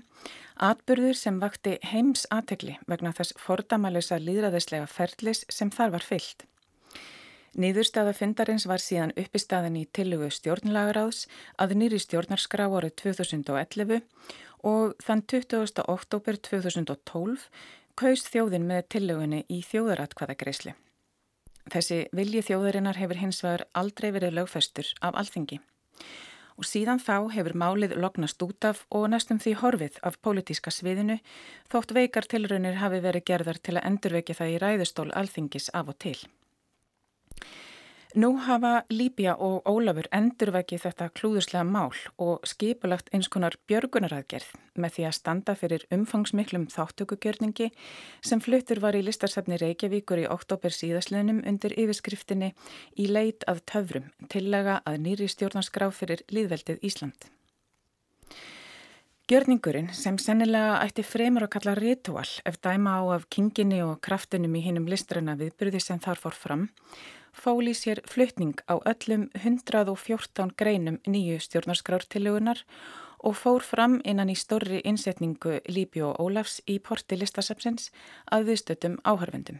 J: atbyrður sem vakti heims aðtegli vegna þess fordamalusa líðræðislega ferlis sem þar var fyllt. Nýðurstaða fundarins var síðan uppistaðin í tillugu stjórnlagaráðs að nýri stjórnarskrá árið 2011 og þann 20. oktober 2012 kaust þjóðin með tillugunni í þjóðaratkvaðagreysli. Þessi vilji þjóðarinnar hefur hins vegar aldrei verið lögföstur af alþingi. Og síðan þá hefur málið lognast út af og næstum því horfið af pólitíska sviðinu þótt veikar tilraunir hafi verið gerðar til að endurvekja það í ræðustól alþingis af og til. Nú hafa Líbia og Ólafur endurvækið þetta klúðuslega mál og skipulagt eins konar björgunaraðgerð með því að standa fyrir umfangsmiklum þáttökugjörningi sem fluttur var í listarsafni Reykjavíkur í oktober síðasleunum undir yfirskriftinni í leit að töfrum tillega að nýri stjórnarskrá fyrir líðveldið Ísland. Gjörningurinn sem sennilega ætti fremur að kalla ritual ef dæma á af kinginni og kraftunum í hinnum listrana viðbyrði sem þar fór fram fóli sér fluttning á öllum 114 greinum nýju stjórnarskrártilugunar og fór fram innan í stórri innsetningu Líbi og Ólafs í porti listasafsins að viðstötum áhörfendum.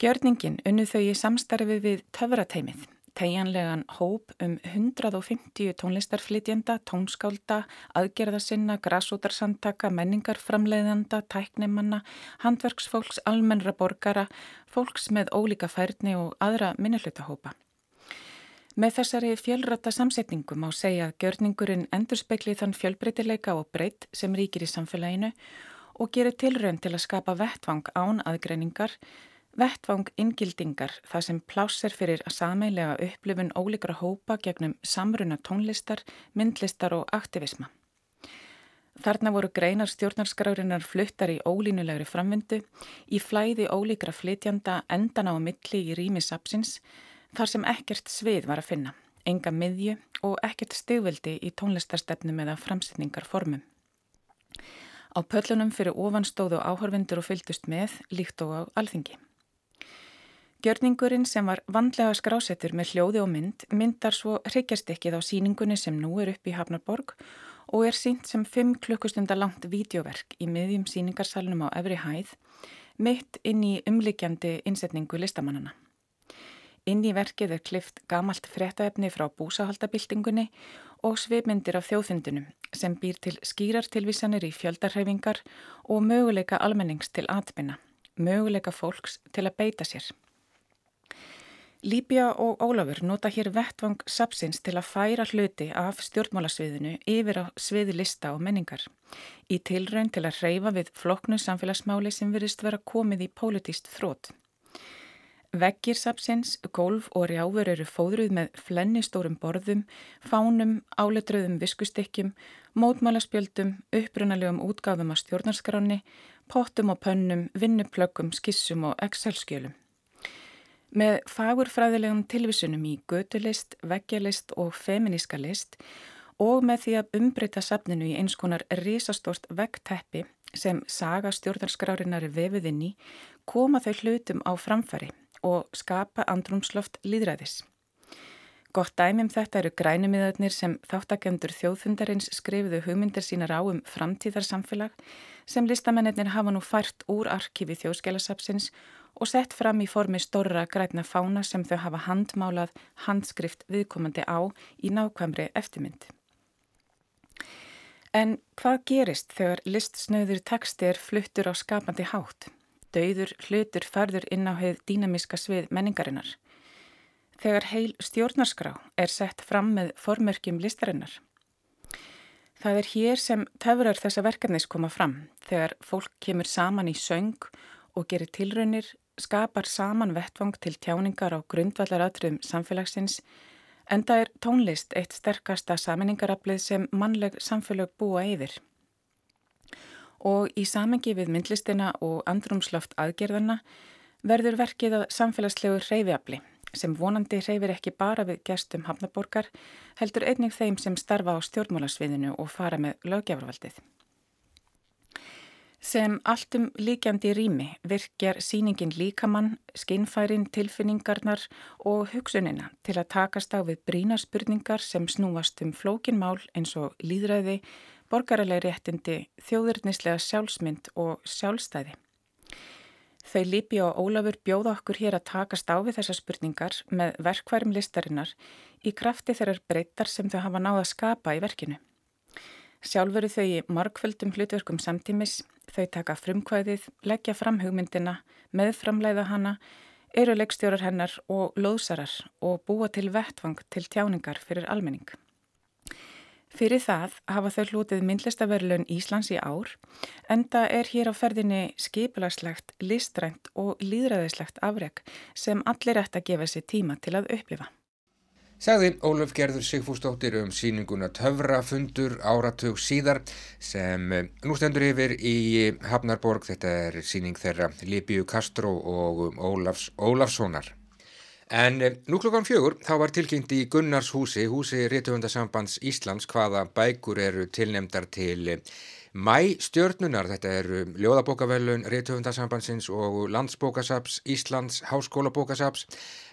J: Gjörningin unnu þau í samstarfi við töfrateimið tegjanlegan hóp um 150 tónlistarflytjenda, tónskálda, aðgerðasinna, grásútarsamtaka, menningarframleiðanda, tæknimanna, handverksfólks, almennra borgara, fólks með ólíka færni og aðra minnuhlutahópa. Með þessari fjölrata samsetningu má segja að gjörningurinn endur spekli þann fjölbreytileika og breytt sem ríkir í samfélaginu og gerir tilraun til að skapa vettvang án aðgreiningar Vettvang ingildingar það sem plásser fyrir að sameilega upplifun ólíkra hópa gegnum samruna tónlistar, myndlistar og aktivisma. Þarna voru greinar stjórnarskrárinar fluttar í ólínulegri framvindu, í flæði ólíkra flytjanda endan á milli í rými sapsins, þar sem ekkert svið var að finna, enga miðju og ekkert stigveldi í tónlistarstefnum eða framsetningarformum. Á pöllunum fyrir ofanstóðu áhörfundur og fylgdust með líkt og á alþingi. Gjörningurinn sem var vandlega skrásettur með hljóði og mynd myndar svo hryggjastykkið á síningunni sem nú er upp í Hafnarborg og er sínt sem 5 klukkustundar langt vídeoverk í miðjum síningarsalunum á Efri Hæð mitt inn í umlikjandi innsetningu listamannana. Inn í verkið er klift gamalt frettaefni frá búsahaldabildingunni og svipmyndir af þjóðfundunum sem býr til skýrartilvísanir í fjöldarhefingar og möguleika almennings til atbyrna, möguleika fólks til að beita sér. Líbia og Ólafur nota hér vettvang sapsins til að færa hluti af stjórnmálasviðinu yfir á sviði lista og menningar í tilraun til að hreyfa við floknu samfélagsmáli sem virðist vera komið í pólitíst þrótt. Veggir sapsins, golf og rjáfur eru fóðruð með flennistórum borðum, fánum, áletröðum viskustykkjum, mótmálaspjöldum, upprunalegum útgáðum á stjórnarskráni, pottum og pönnum, vinnuplökkum, skissum og Excel-skjölum. Með fagurfræðilegum tilvisunum í götulist, veggjalist og feminíska list og með því að umbreyta safninu í eins konar risastórt veggteppi sem saga stjórnarskrárinar er vefið inn í, koma þau hlutum á framfæri og skapa andrumsloft líðræðis. Gott dæmum þetta eru grænumiðarnir sem þáttakendur þjóðfundarins skrifuðu hugmyndir sínar á um framtíðarsamfélag sem listamennir hafa nú fært úr arkifi þjóðskjálasapsins og sett fram í formi stórra græna fána sem þau hafa handmálað handskrift viðkomandi á í nákvæmri eftirmynd. En hvað gerist þegar listsnöður teksti er fluttur á skapandi hátt? Dauður hlutur farður inn á heið dýnamiska svið menningarinnar þegar heil stjórnarskrá er sett fram með formörkjum listarinnar. Það er hér sem töfurar þessa verkefnis koma fram þegar fólk kemur saman í söng og gerir tilraunir, skapar saman vettvang til tjáningar á grundvallaratriðum samfélagsins en það er tónlist eitt sterkasta saminningaraflið sem mannleg samfélag búa yfir. Og í samengi við myndlistina og andrumsloft aðgerðana verður verkið að samfélagslegu reyfiafli sem vonandi hreyfir ekki bara við gestum Hafnaborgar, heldur einnig þeim sem starfa á stjórnmálasviðinu og fara með lögjafarvaldið. Sem alltum líkjandi rými virkjar síningin líkamann, skinnfærin, tilfinningarnar og hugsunina til að takast á við brína spurningar sem snúast um flókinmál eins og líðræði, borgaraleg réttindi, þjóðurnislega sjálfsmynd og sjálfstæði. Þau Líbi og Ólafur bjóða okkur hér að takast á við þessar spurningar með verkværum listarinnar í krafti þeirrar breytar sem þau hafa náða að skapa í verkinu. Sjálfuru þau í markvöldum hlutverkum samtímis, þau taka frumkvæðið, leggja fram hugmyndina, meðframleiða hana, eru leikstjórar hennar og lóðsarar og búa til vettvang til tjáningar fyrir almenning. Fyrir það hafa þau hlutið myndlistaverlun Íslands í ár enda er hér á ferðinni skipulagslegt, listrænt og líðræðislegt afreg sem allir ætti að gefa sér tíma til að upplifa.
A: Sagði Ólaf Gerður Sigfúsdóttir um síninguna Töfrafundur áratug síðar sem eh, nú stendur yfir í Hafnarborg. Þetta er síning þeirra Líbíu Kastró og Ólafs Ólafssonar. En eh, nú klokkan fjögur þá var tilkynnt í Gunnars húsi, húsi Rítuhundasambands Íslands, hvaða bækur eru tilnemdar til eh, mæstjörnunar. Þetta eru Ljóðabókavelun Rítuhundasambandsins og Landsbókasaps Íslands Háskólabókasaps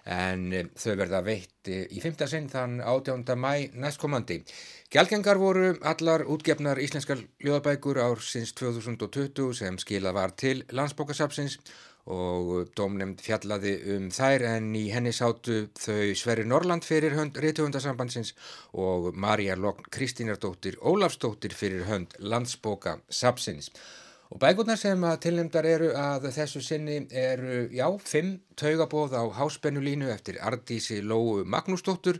A: en eh, þau verða veitt í fymta sinn þann 18. mæ næstkomandi. Gjaldgengar voru allar útgefnar íslenskar ljóðabækur ársins 2020 sem skilað var til Landsbókasapsins og domnemnd fjallaði um þær en í henni sátu þau Sverri Norland fyrir hönd Rítuhundasambandsins og Marja Lokn Kristínardóttir Ólafsdóttir fyrir hönd Landsbóka Sapsins. Og bækurnar sem að tilnefndar eru að þessu sinni eru, já, fimm taugabóð á háspennulínu eftir Ardísi Lóu Magnúsdóttur,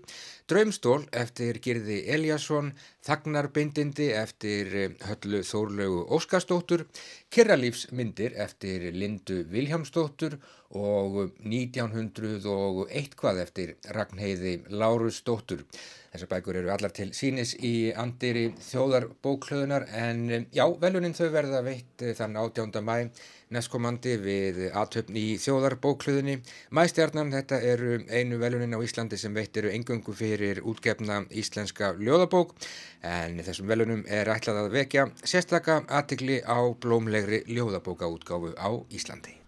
A: Draumstól eftir Girði Eliasson, Þagnarbindindi eftir eh, Höllu Þórlögu Óskarsdóttur, Kirralífsmyndir eftir Lindu Viljámsdóttur og 1900 og eitthvað eftir Ragnheiði Lárusdóttur. Þessar bækur eru allar til sínis í andiri þjóðarbóklöðunar en já, veluninn þau verða veitt eh, þann 18. mæ næstkomandi við aðtöfn í þjóðarbóklöðunni. Mæstjarnan, þetta eru einu velunin á Íslandi sem veitt eru engöngu fyrir útgefna íslenska ljóðabók en þessum velunum er ætlað að vekja sérstaka aðtikli á blómlegri ljóðabókaútgáfu á Íslandi.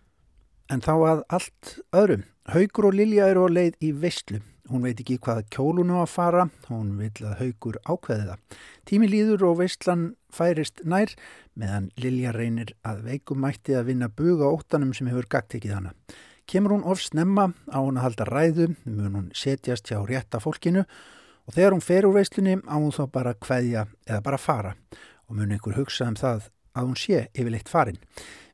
B: En þá að allt öðrum. Haugur og Lilja eru á leið í veistlum. Hún veit ekki hvað kjólun á að fara, hún vil að haugur ákveði það. Tími líður og veistlan færist nær meðan Lilja reynir að veikum mætti að vinna buga óttanum sem hefur gagt ekkið hana. Kemur hún of snemma á hún að halda ræðu, mun hún setjast hjá rétta fólkinu og þegar hún fer úr veistlunni á hún þá bara hveðja eða bara fara og mun einhver hugsa um það að hún sé yfirleitt farin.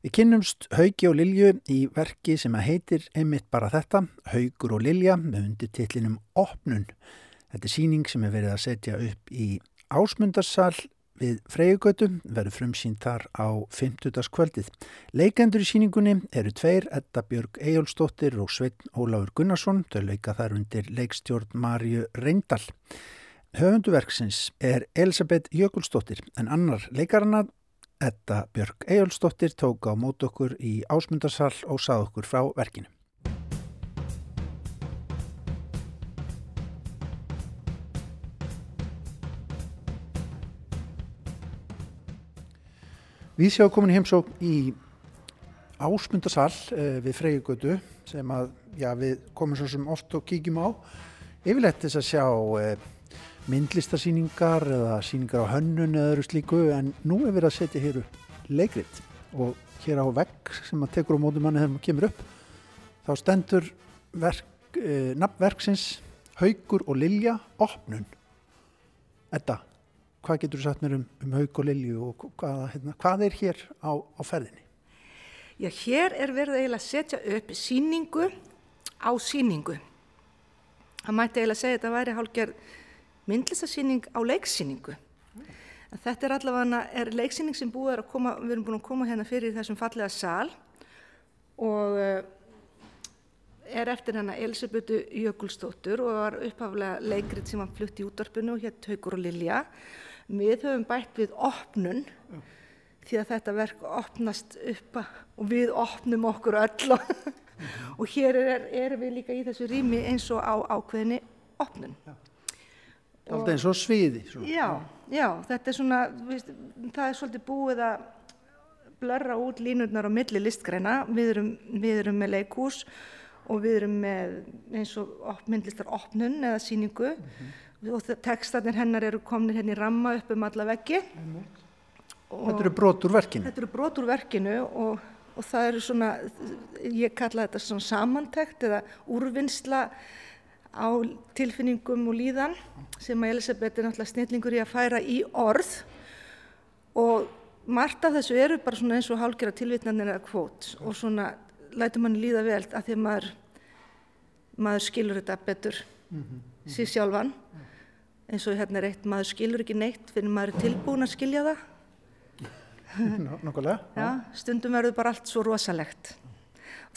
B: Við kynnumst Haugi og Lilju í verki sem að heitir einmitt bara þetta, Haugur og Lilja með undir titlinum Opnun. Þetta er síning sem er verið að setja upp í ásmundarsal við Freyjugötu, verður frumsýnd þar á 50. kvöldið. Leikendur í síningunni eru tveir, Edda Björg Ejólfsdóttir og Sveitn Ólafur Gunnarsson, þau leika þar undir leikstjórn Marju Reyndal. Höfunduverksins er Elisabeth Jökulsdóttir en annar leikarana Edda Björg Ejólfsdóttir tók á mót okkur í ásmundarsal og sað okkur frá verkinu. Við sjáum komin heimsók í ásmundarsal uh, við Freyjugötu sem að, já, við komum svo sem oft og kíkjum á. Yfirleitt þess að sjá eh, myndlistarsýningar eða sýningar á hönnun eða öðru slíku en nú er verið að setja hér upp leikrit og hér á vegg sem að tekur á mótum manni þegar maður kemur upp þá stendur verk, eh, nafnverksins Haugur og Lilja opnun. Edda, hvað getur þú sagt mér um, um Haug og Lilju og hvað, hérna, hvað er hér á, á ferðinni?
K: Já, hér er verið eiginlega að setja upp síningu á síningu. Það mætti eiginlega segja að þetta væri hálfgerð myndlistasýning á leiksýningu. En þetta er allavega er leiksýning sem búið er að koma, við erum búin að koma hérna fyrir þessum fallega sal og uh, er eftir hennar Elisabethu Jökulstóttur og var upphaflega leikrið sem var flutt í útvarpinu og hér Haugur og Lilja. Við höfum bætt við opnun Já. því að þetta verk opnast upp og við opnum okkur öll og, og hér er, er við líka í þessu rými eins og á ákveðinni opnun. Já.
B: Alltaf eins og sviði.
K: Svona. Já, já, þetta er svona, við, það er svolítið búið að blörra út línurnar á milli listgreina. Við erum, við erum með leikús og við erum með eins og myndlistar opnun eða síningu mm -hmm. og tekstarnir hennar eru komnir henni hérna ramma upp um alla veggi mm
B: -hmm. Þetta eru brotur verkinu
K: Þetta eru brotur verkinu og, og það eru svona ég kalla þetta svona samantækt eða úrvinnsla á tilfinningum og líðan sem að Elisabeth er náttúrulega snillingur í að færa í orð. Og margt af þessu eru bara svona eins og hálgjara tilvitnarnir eða kvót og svona lætur mann líða vel að því að maður, maður skilur þetta betur mm -hmm. síð sjálfan. Eins og hérna er eitt, maður skilur ekki neitt fyrir maður er tilbúin að skilja það. Já, stundum verður bara allt svo rosalegt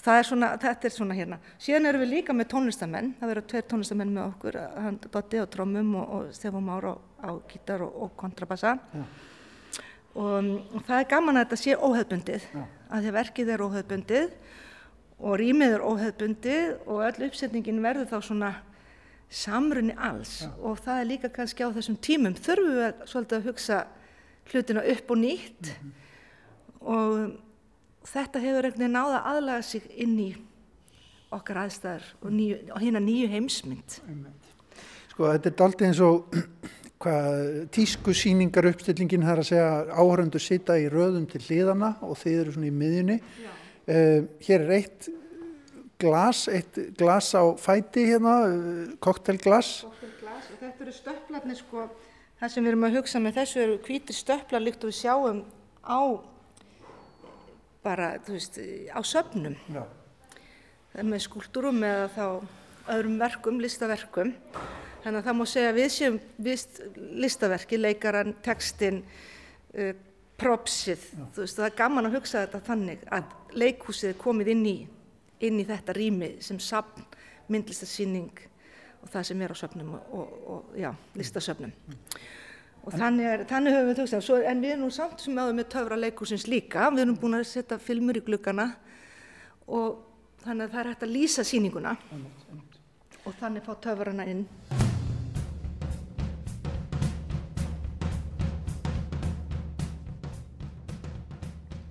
K: það er svona, þetta er svona hérna síðan erum við líka með tónlistamenn það verður tveir tónlistamenn með okkur hann Dotti á trómum og, og Stefán Már á, á gítar og, og kontrabassa og, og það er gaman að þetta sé óhefbundið Já. að því verkið er óhefbundið og rýmið er óhefbundið og öll uppsetningin verður þá svona samrunni alls ja. og það er líka kannski á þessum tímum þurfum við að, svolítið að hugsa hlutina upp og nýtt mm -hmm. og þetta hefur einhvern veginn náða aðlaga sig inn í okkar aðstæðar og, nýju, og hérna nýju heimsmynd.
B: Sko þetta er aldrei eins og hvað tísku síningar uppstillingin þar að segja áhöröndu sita í röðum til hliðana og þeir eru svona í miðjunni. Já. Uh, hér er eitt glas, eitt glas á fæti hérna, koktelglas.
K: Koktelglas og þetta eru stöpplarnir sko, það sem við erum að hugsa með þessu eru hvítir stöpplar líkt og við sjáum á bara, þú veist, á söfnum. Já. Það er með skúldurum eða þá öðrum verkum, listaverkum. Þannig að það má segja að við séum vist listaverki, leikaran, textin, uh, propsið, þú veist, það er gaman að hugsa þetta þannig að leikhúsið er komið inn í, inn í þetta rými sem sapn, myndlistarsýning og það sem er á söfnum og, og, og já, listasöfnum. Og þannig, er, þannig höfum við hugsað, en við erum nú samt sem áður með töfra leikhúsins líka, við erum búin að setja filmur í glukkana og þannig að það er hægt að lýsa sýninguna og þannig fá töfrana inn.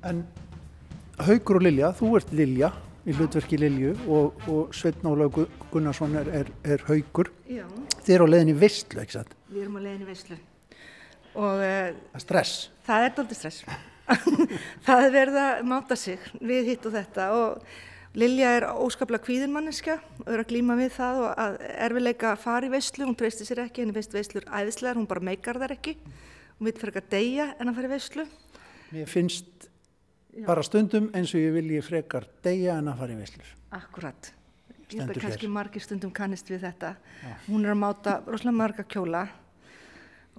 B: En Haugur og Lilja, þú ert Lilja í hlutverki Lilju og, og Sveitn Ólaug Gunnarsson er, er, er Haugur.
K: Já.
B: Þið eru á leiðinni visslu, ekki satt?
K: Við erum á leiðinni visslu. Og,
B: er stress?
K: Það er doldið stress. það er verið að máta sig við hitt og þetta og Lilja er óskaplega kvíðinmanniska og er að glýma við það og að erfileika að fara í visslu, hún treystir sér ekki, henni veist visslur æðislegar, hún bara meikar þar ekki. Hún ekki að deyja en að fara í visslu.
B: Mér finnst Já. bara stundum eins og ég vilji frekar deyja en að fara í veislur.
K: Akkurat. Ég held að kannski margir stundum kannist við þetta. Já. Hún er að máta rosalega marga kjóla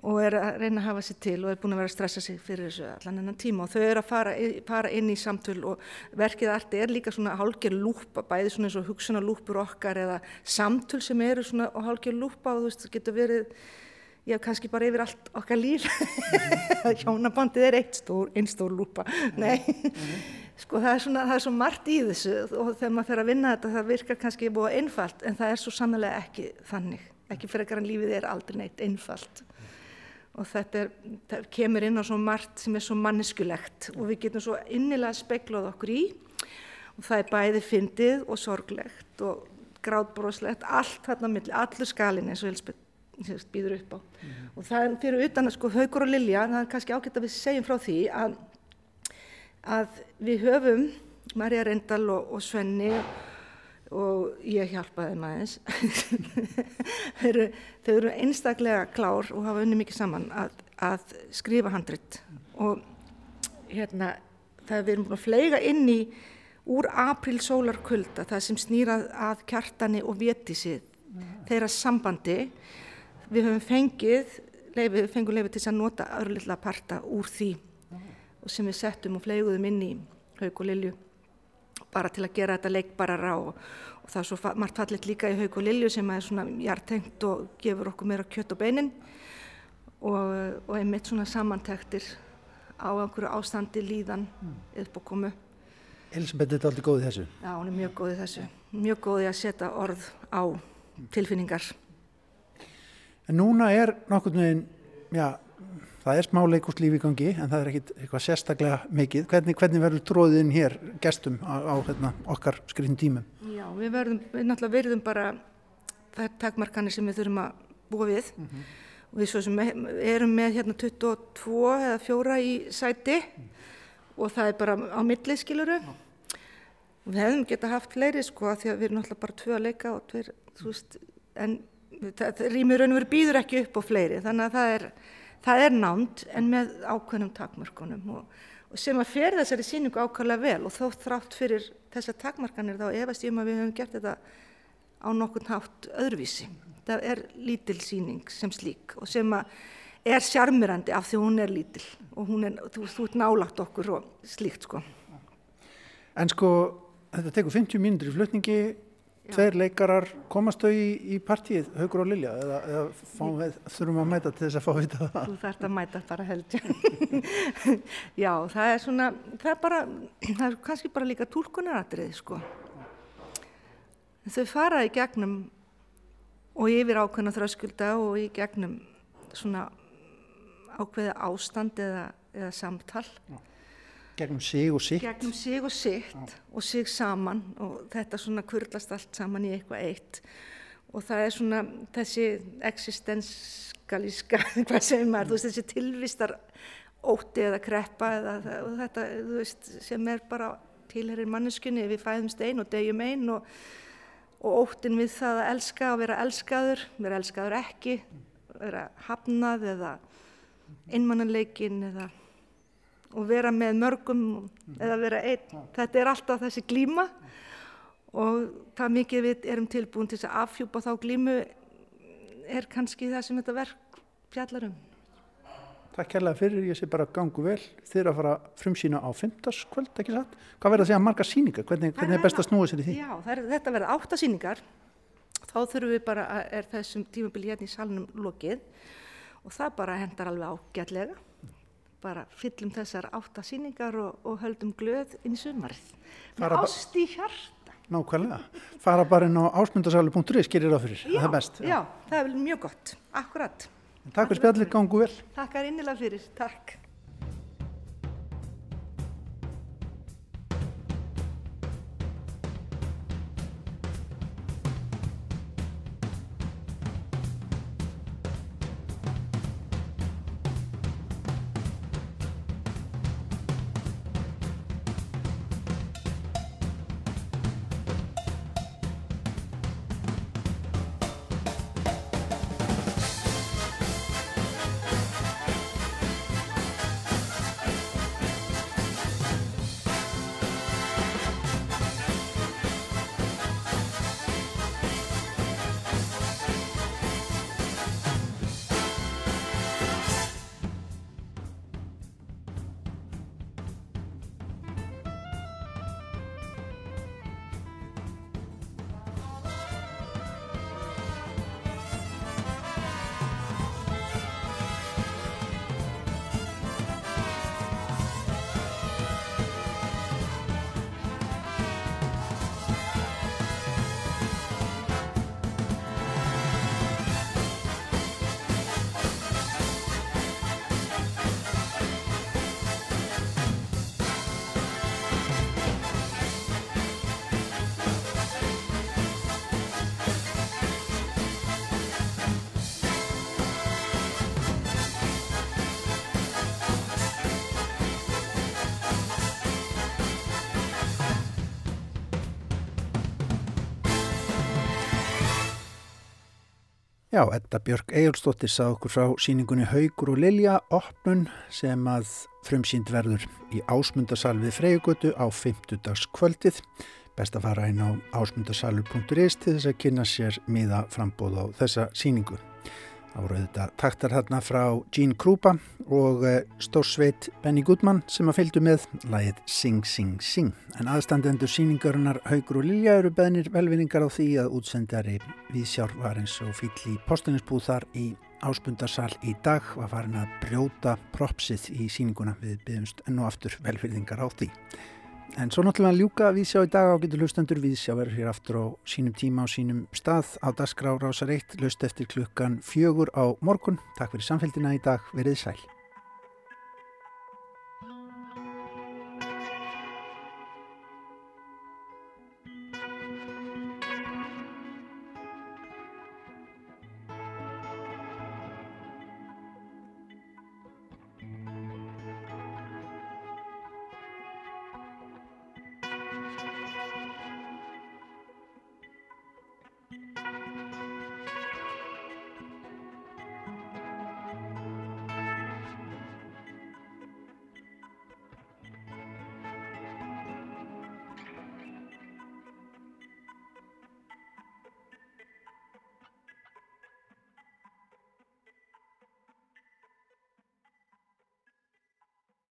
K: og er að reyna að hafa sér til og er búin að vera að stressa sig fyrir þessu allan ennan tíma. Og þau eru að fara, fara inn í samtöl og verkið arti er líka svona hálgjör lúpa, bæði svona eins og hugsunar lúpur okkar eða samtöl sem eru svona hálgjör lúpa og þú veist það getur verið hef kannski bara yfir allt okkar líf. Hjónabandið er eitt stór einn stór lúpa nei, sko það er svona það er svo margt í þessu og þegar maður fer að vinna þetta það virkar kannski búið einfalt en það er svo sannlega ekki þannig. Ekki fyrir en lífið er aldrei neitt einfalt og þetta er, kemur inn á svo margt sem er svo manneskulegt og við getum svo innilega speklað okkur í og það er bæði fyndið og sorglegt og grátbróslegt, allt þarna milli, allur skalin eins og Elspeth býður upp á. Mm -hmm. Og það er fyrir utan að sko Haugur og Lilja, það er kannski ágætt að við segjum frá því að, að við höfum Marja Rendal og, og Svenni og ég hjálpaði þeim aðeins. eru, þau eru einstaklega klár og hafa unni mikið saman að, að skrifa handrit og hérna það við erum búin að fleiga inn í úr april sólarkulda það sem snýrað að kjartani og vétisið mm. þeirra sambandi við höfum fengið leifi, fengum leifið til að nota örlilla parta úr því mm. og sem við settum og fleiguðum inn í haug og lilju bara til að gera þetta leikbarara og, og það er svo margt fallit líka í haug og lilju sem er svona hjartengt og gefur okkur meira kjött og beinin og, og einmitt svona samantektir á einhverju ástandi líðan mm. upp og komu
B: Elisabeth er aldrei góð í þessu.
K: Já, hún er mjög góð í þessu. Mjög góð í að setja orð á tilfinningar.
B: En núna er nokkurnu einn, já, það er smá leikúslíf í gangi en það er ekkit eitthvað sérstaklega mikið. Hvernig, hvernig verður tróðin hér gestum á, á hérna, okkar skrifin tímum?
K: Já, við verðum, við náttúrulega verðum bara þær takmarkanir sem við þurfum að búa við mm -hmm. og við svo sem erum með hérna 22 eða 4 í sæti mm og það er bara á milli skiluru og við hefðum geta haft fleiri sko því að við erum náttúrulega bara tvö að leika og tveir, þú veist, en það rýmur raun og veru býður ekki upp á fleiri þannig að það er, það er námt en með ákveðnum takmörkunum og, og sem að fer þessari síningu ákvæmlega vel og þó þrátt fyrir þessar takmarkanir þá efast ég um að við höfum gert þetta á nokkurn hátt öðruvísi. Það er lítil síning sem slík og sem að er sjarmirandi af því hún er lítil og hún er, þú, þú ert nálagt okkur og slíkt sko.
B: En sko, þetta tekur 50 mínútur í flutningi. Tveir leikarar, komast þau í, í partíið, Haugur og Lilja, eða, eða við, þurfum að mæta til þess að fá að vita það?
K: Þú þarfst að mæta bara held. Já, það er svona, það er bara, það er kannski bara líka tólkunaratrið sko. Þau fara í gegnum og yfir ákveðna þröskulda og í gegnum svona ákveða ástand eða, eða samtal. Já.
B: Gegnum sig og sitt.
K: Gegnum sig og sitt Já. og sig saman og þetta svona kurlast allt saman í eitthvað eitt og það er svona þessi existenskalíska, hvað segir maður, þú veist þessi tilvistar óti eða kreppa eða og þetta, þú veist, sem er bara tilherir manneskunni, við fæðumst einn og degjum einn og, og ótin við það að elska og vera elskaður, vera elskaður ekki, vera hafnað eða einmannanleikin eða og vera með mörgum eða vera einn. Þetta er alltaf þessi glíma og það mikið við erum tilbúin til að afhjúpa þá glímu er kannski það sem þetta verk fjallarum.
B: Takk kærlega fyrir, ég sé bara gangu vel þeir að fara frumsýna á 15. kvöld, ekki satt? Hvað verður það að segja marga síningar? Hvernig, hvernig er best að snúa sér í því?
K: Já, er, þetta verður átta síningar þá þurfum við bara er þessum tímabili hérna í salnum lokið og það bara hendar alveg ágætlega bara fyllum þessar áttasýningar og, og höldum glöð inn í sumarið. Með ást í hjarta.
B: Nákvæmlega, fara bara inn á ásmundarsali.is gerir það fyrir,
K: já,
B: það er best
K: Já, já það er mjög gott, akkurat
B: Takk fyrir spjallir, gangu vel.
K: Takk er innilega fyrir, takk
B: Já, Edda Björk Egilstóttir sá okkur frá síningunni Haugur og Lilja opnun sem að frumsýnd verður í ásmundarsal við Freyjugötu á 50 dags kvöldið. Best að fara inn á ásmundarsalur.is til þess að kynna sér miða frambóð á þessa síningu. Það voru þetta taktar hérna frá Gene Krupa og eh, stórsveit Benny Goodman sem að fylgdu með lagið Sing Sing Sing. En aðstandendur síningarinnar Haugur og Lilja eru beðnir velvinningar á því að útsendari við sjálfvarins og fýll í postunisbúð þar í áspundarsal í dag var farin að brjóta propsið í síninguna við byggumst enn og aftur velvinningar á því. En svo náttúrulega ljúka viðsjá í dag á getur hlustendur viðsjá verður hér aftur á sínum tíma á sínum stað á Dasgrá Rásar 1 hlust eftir klukkan fjögur á morgun. Takk fyrir samfélgina í dag, verið sæl.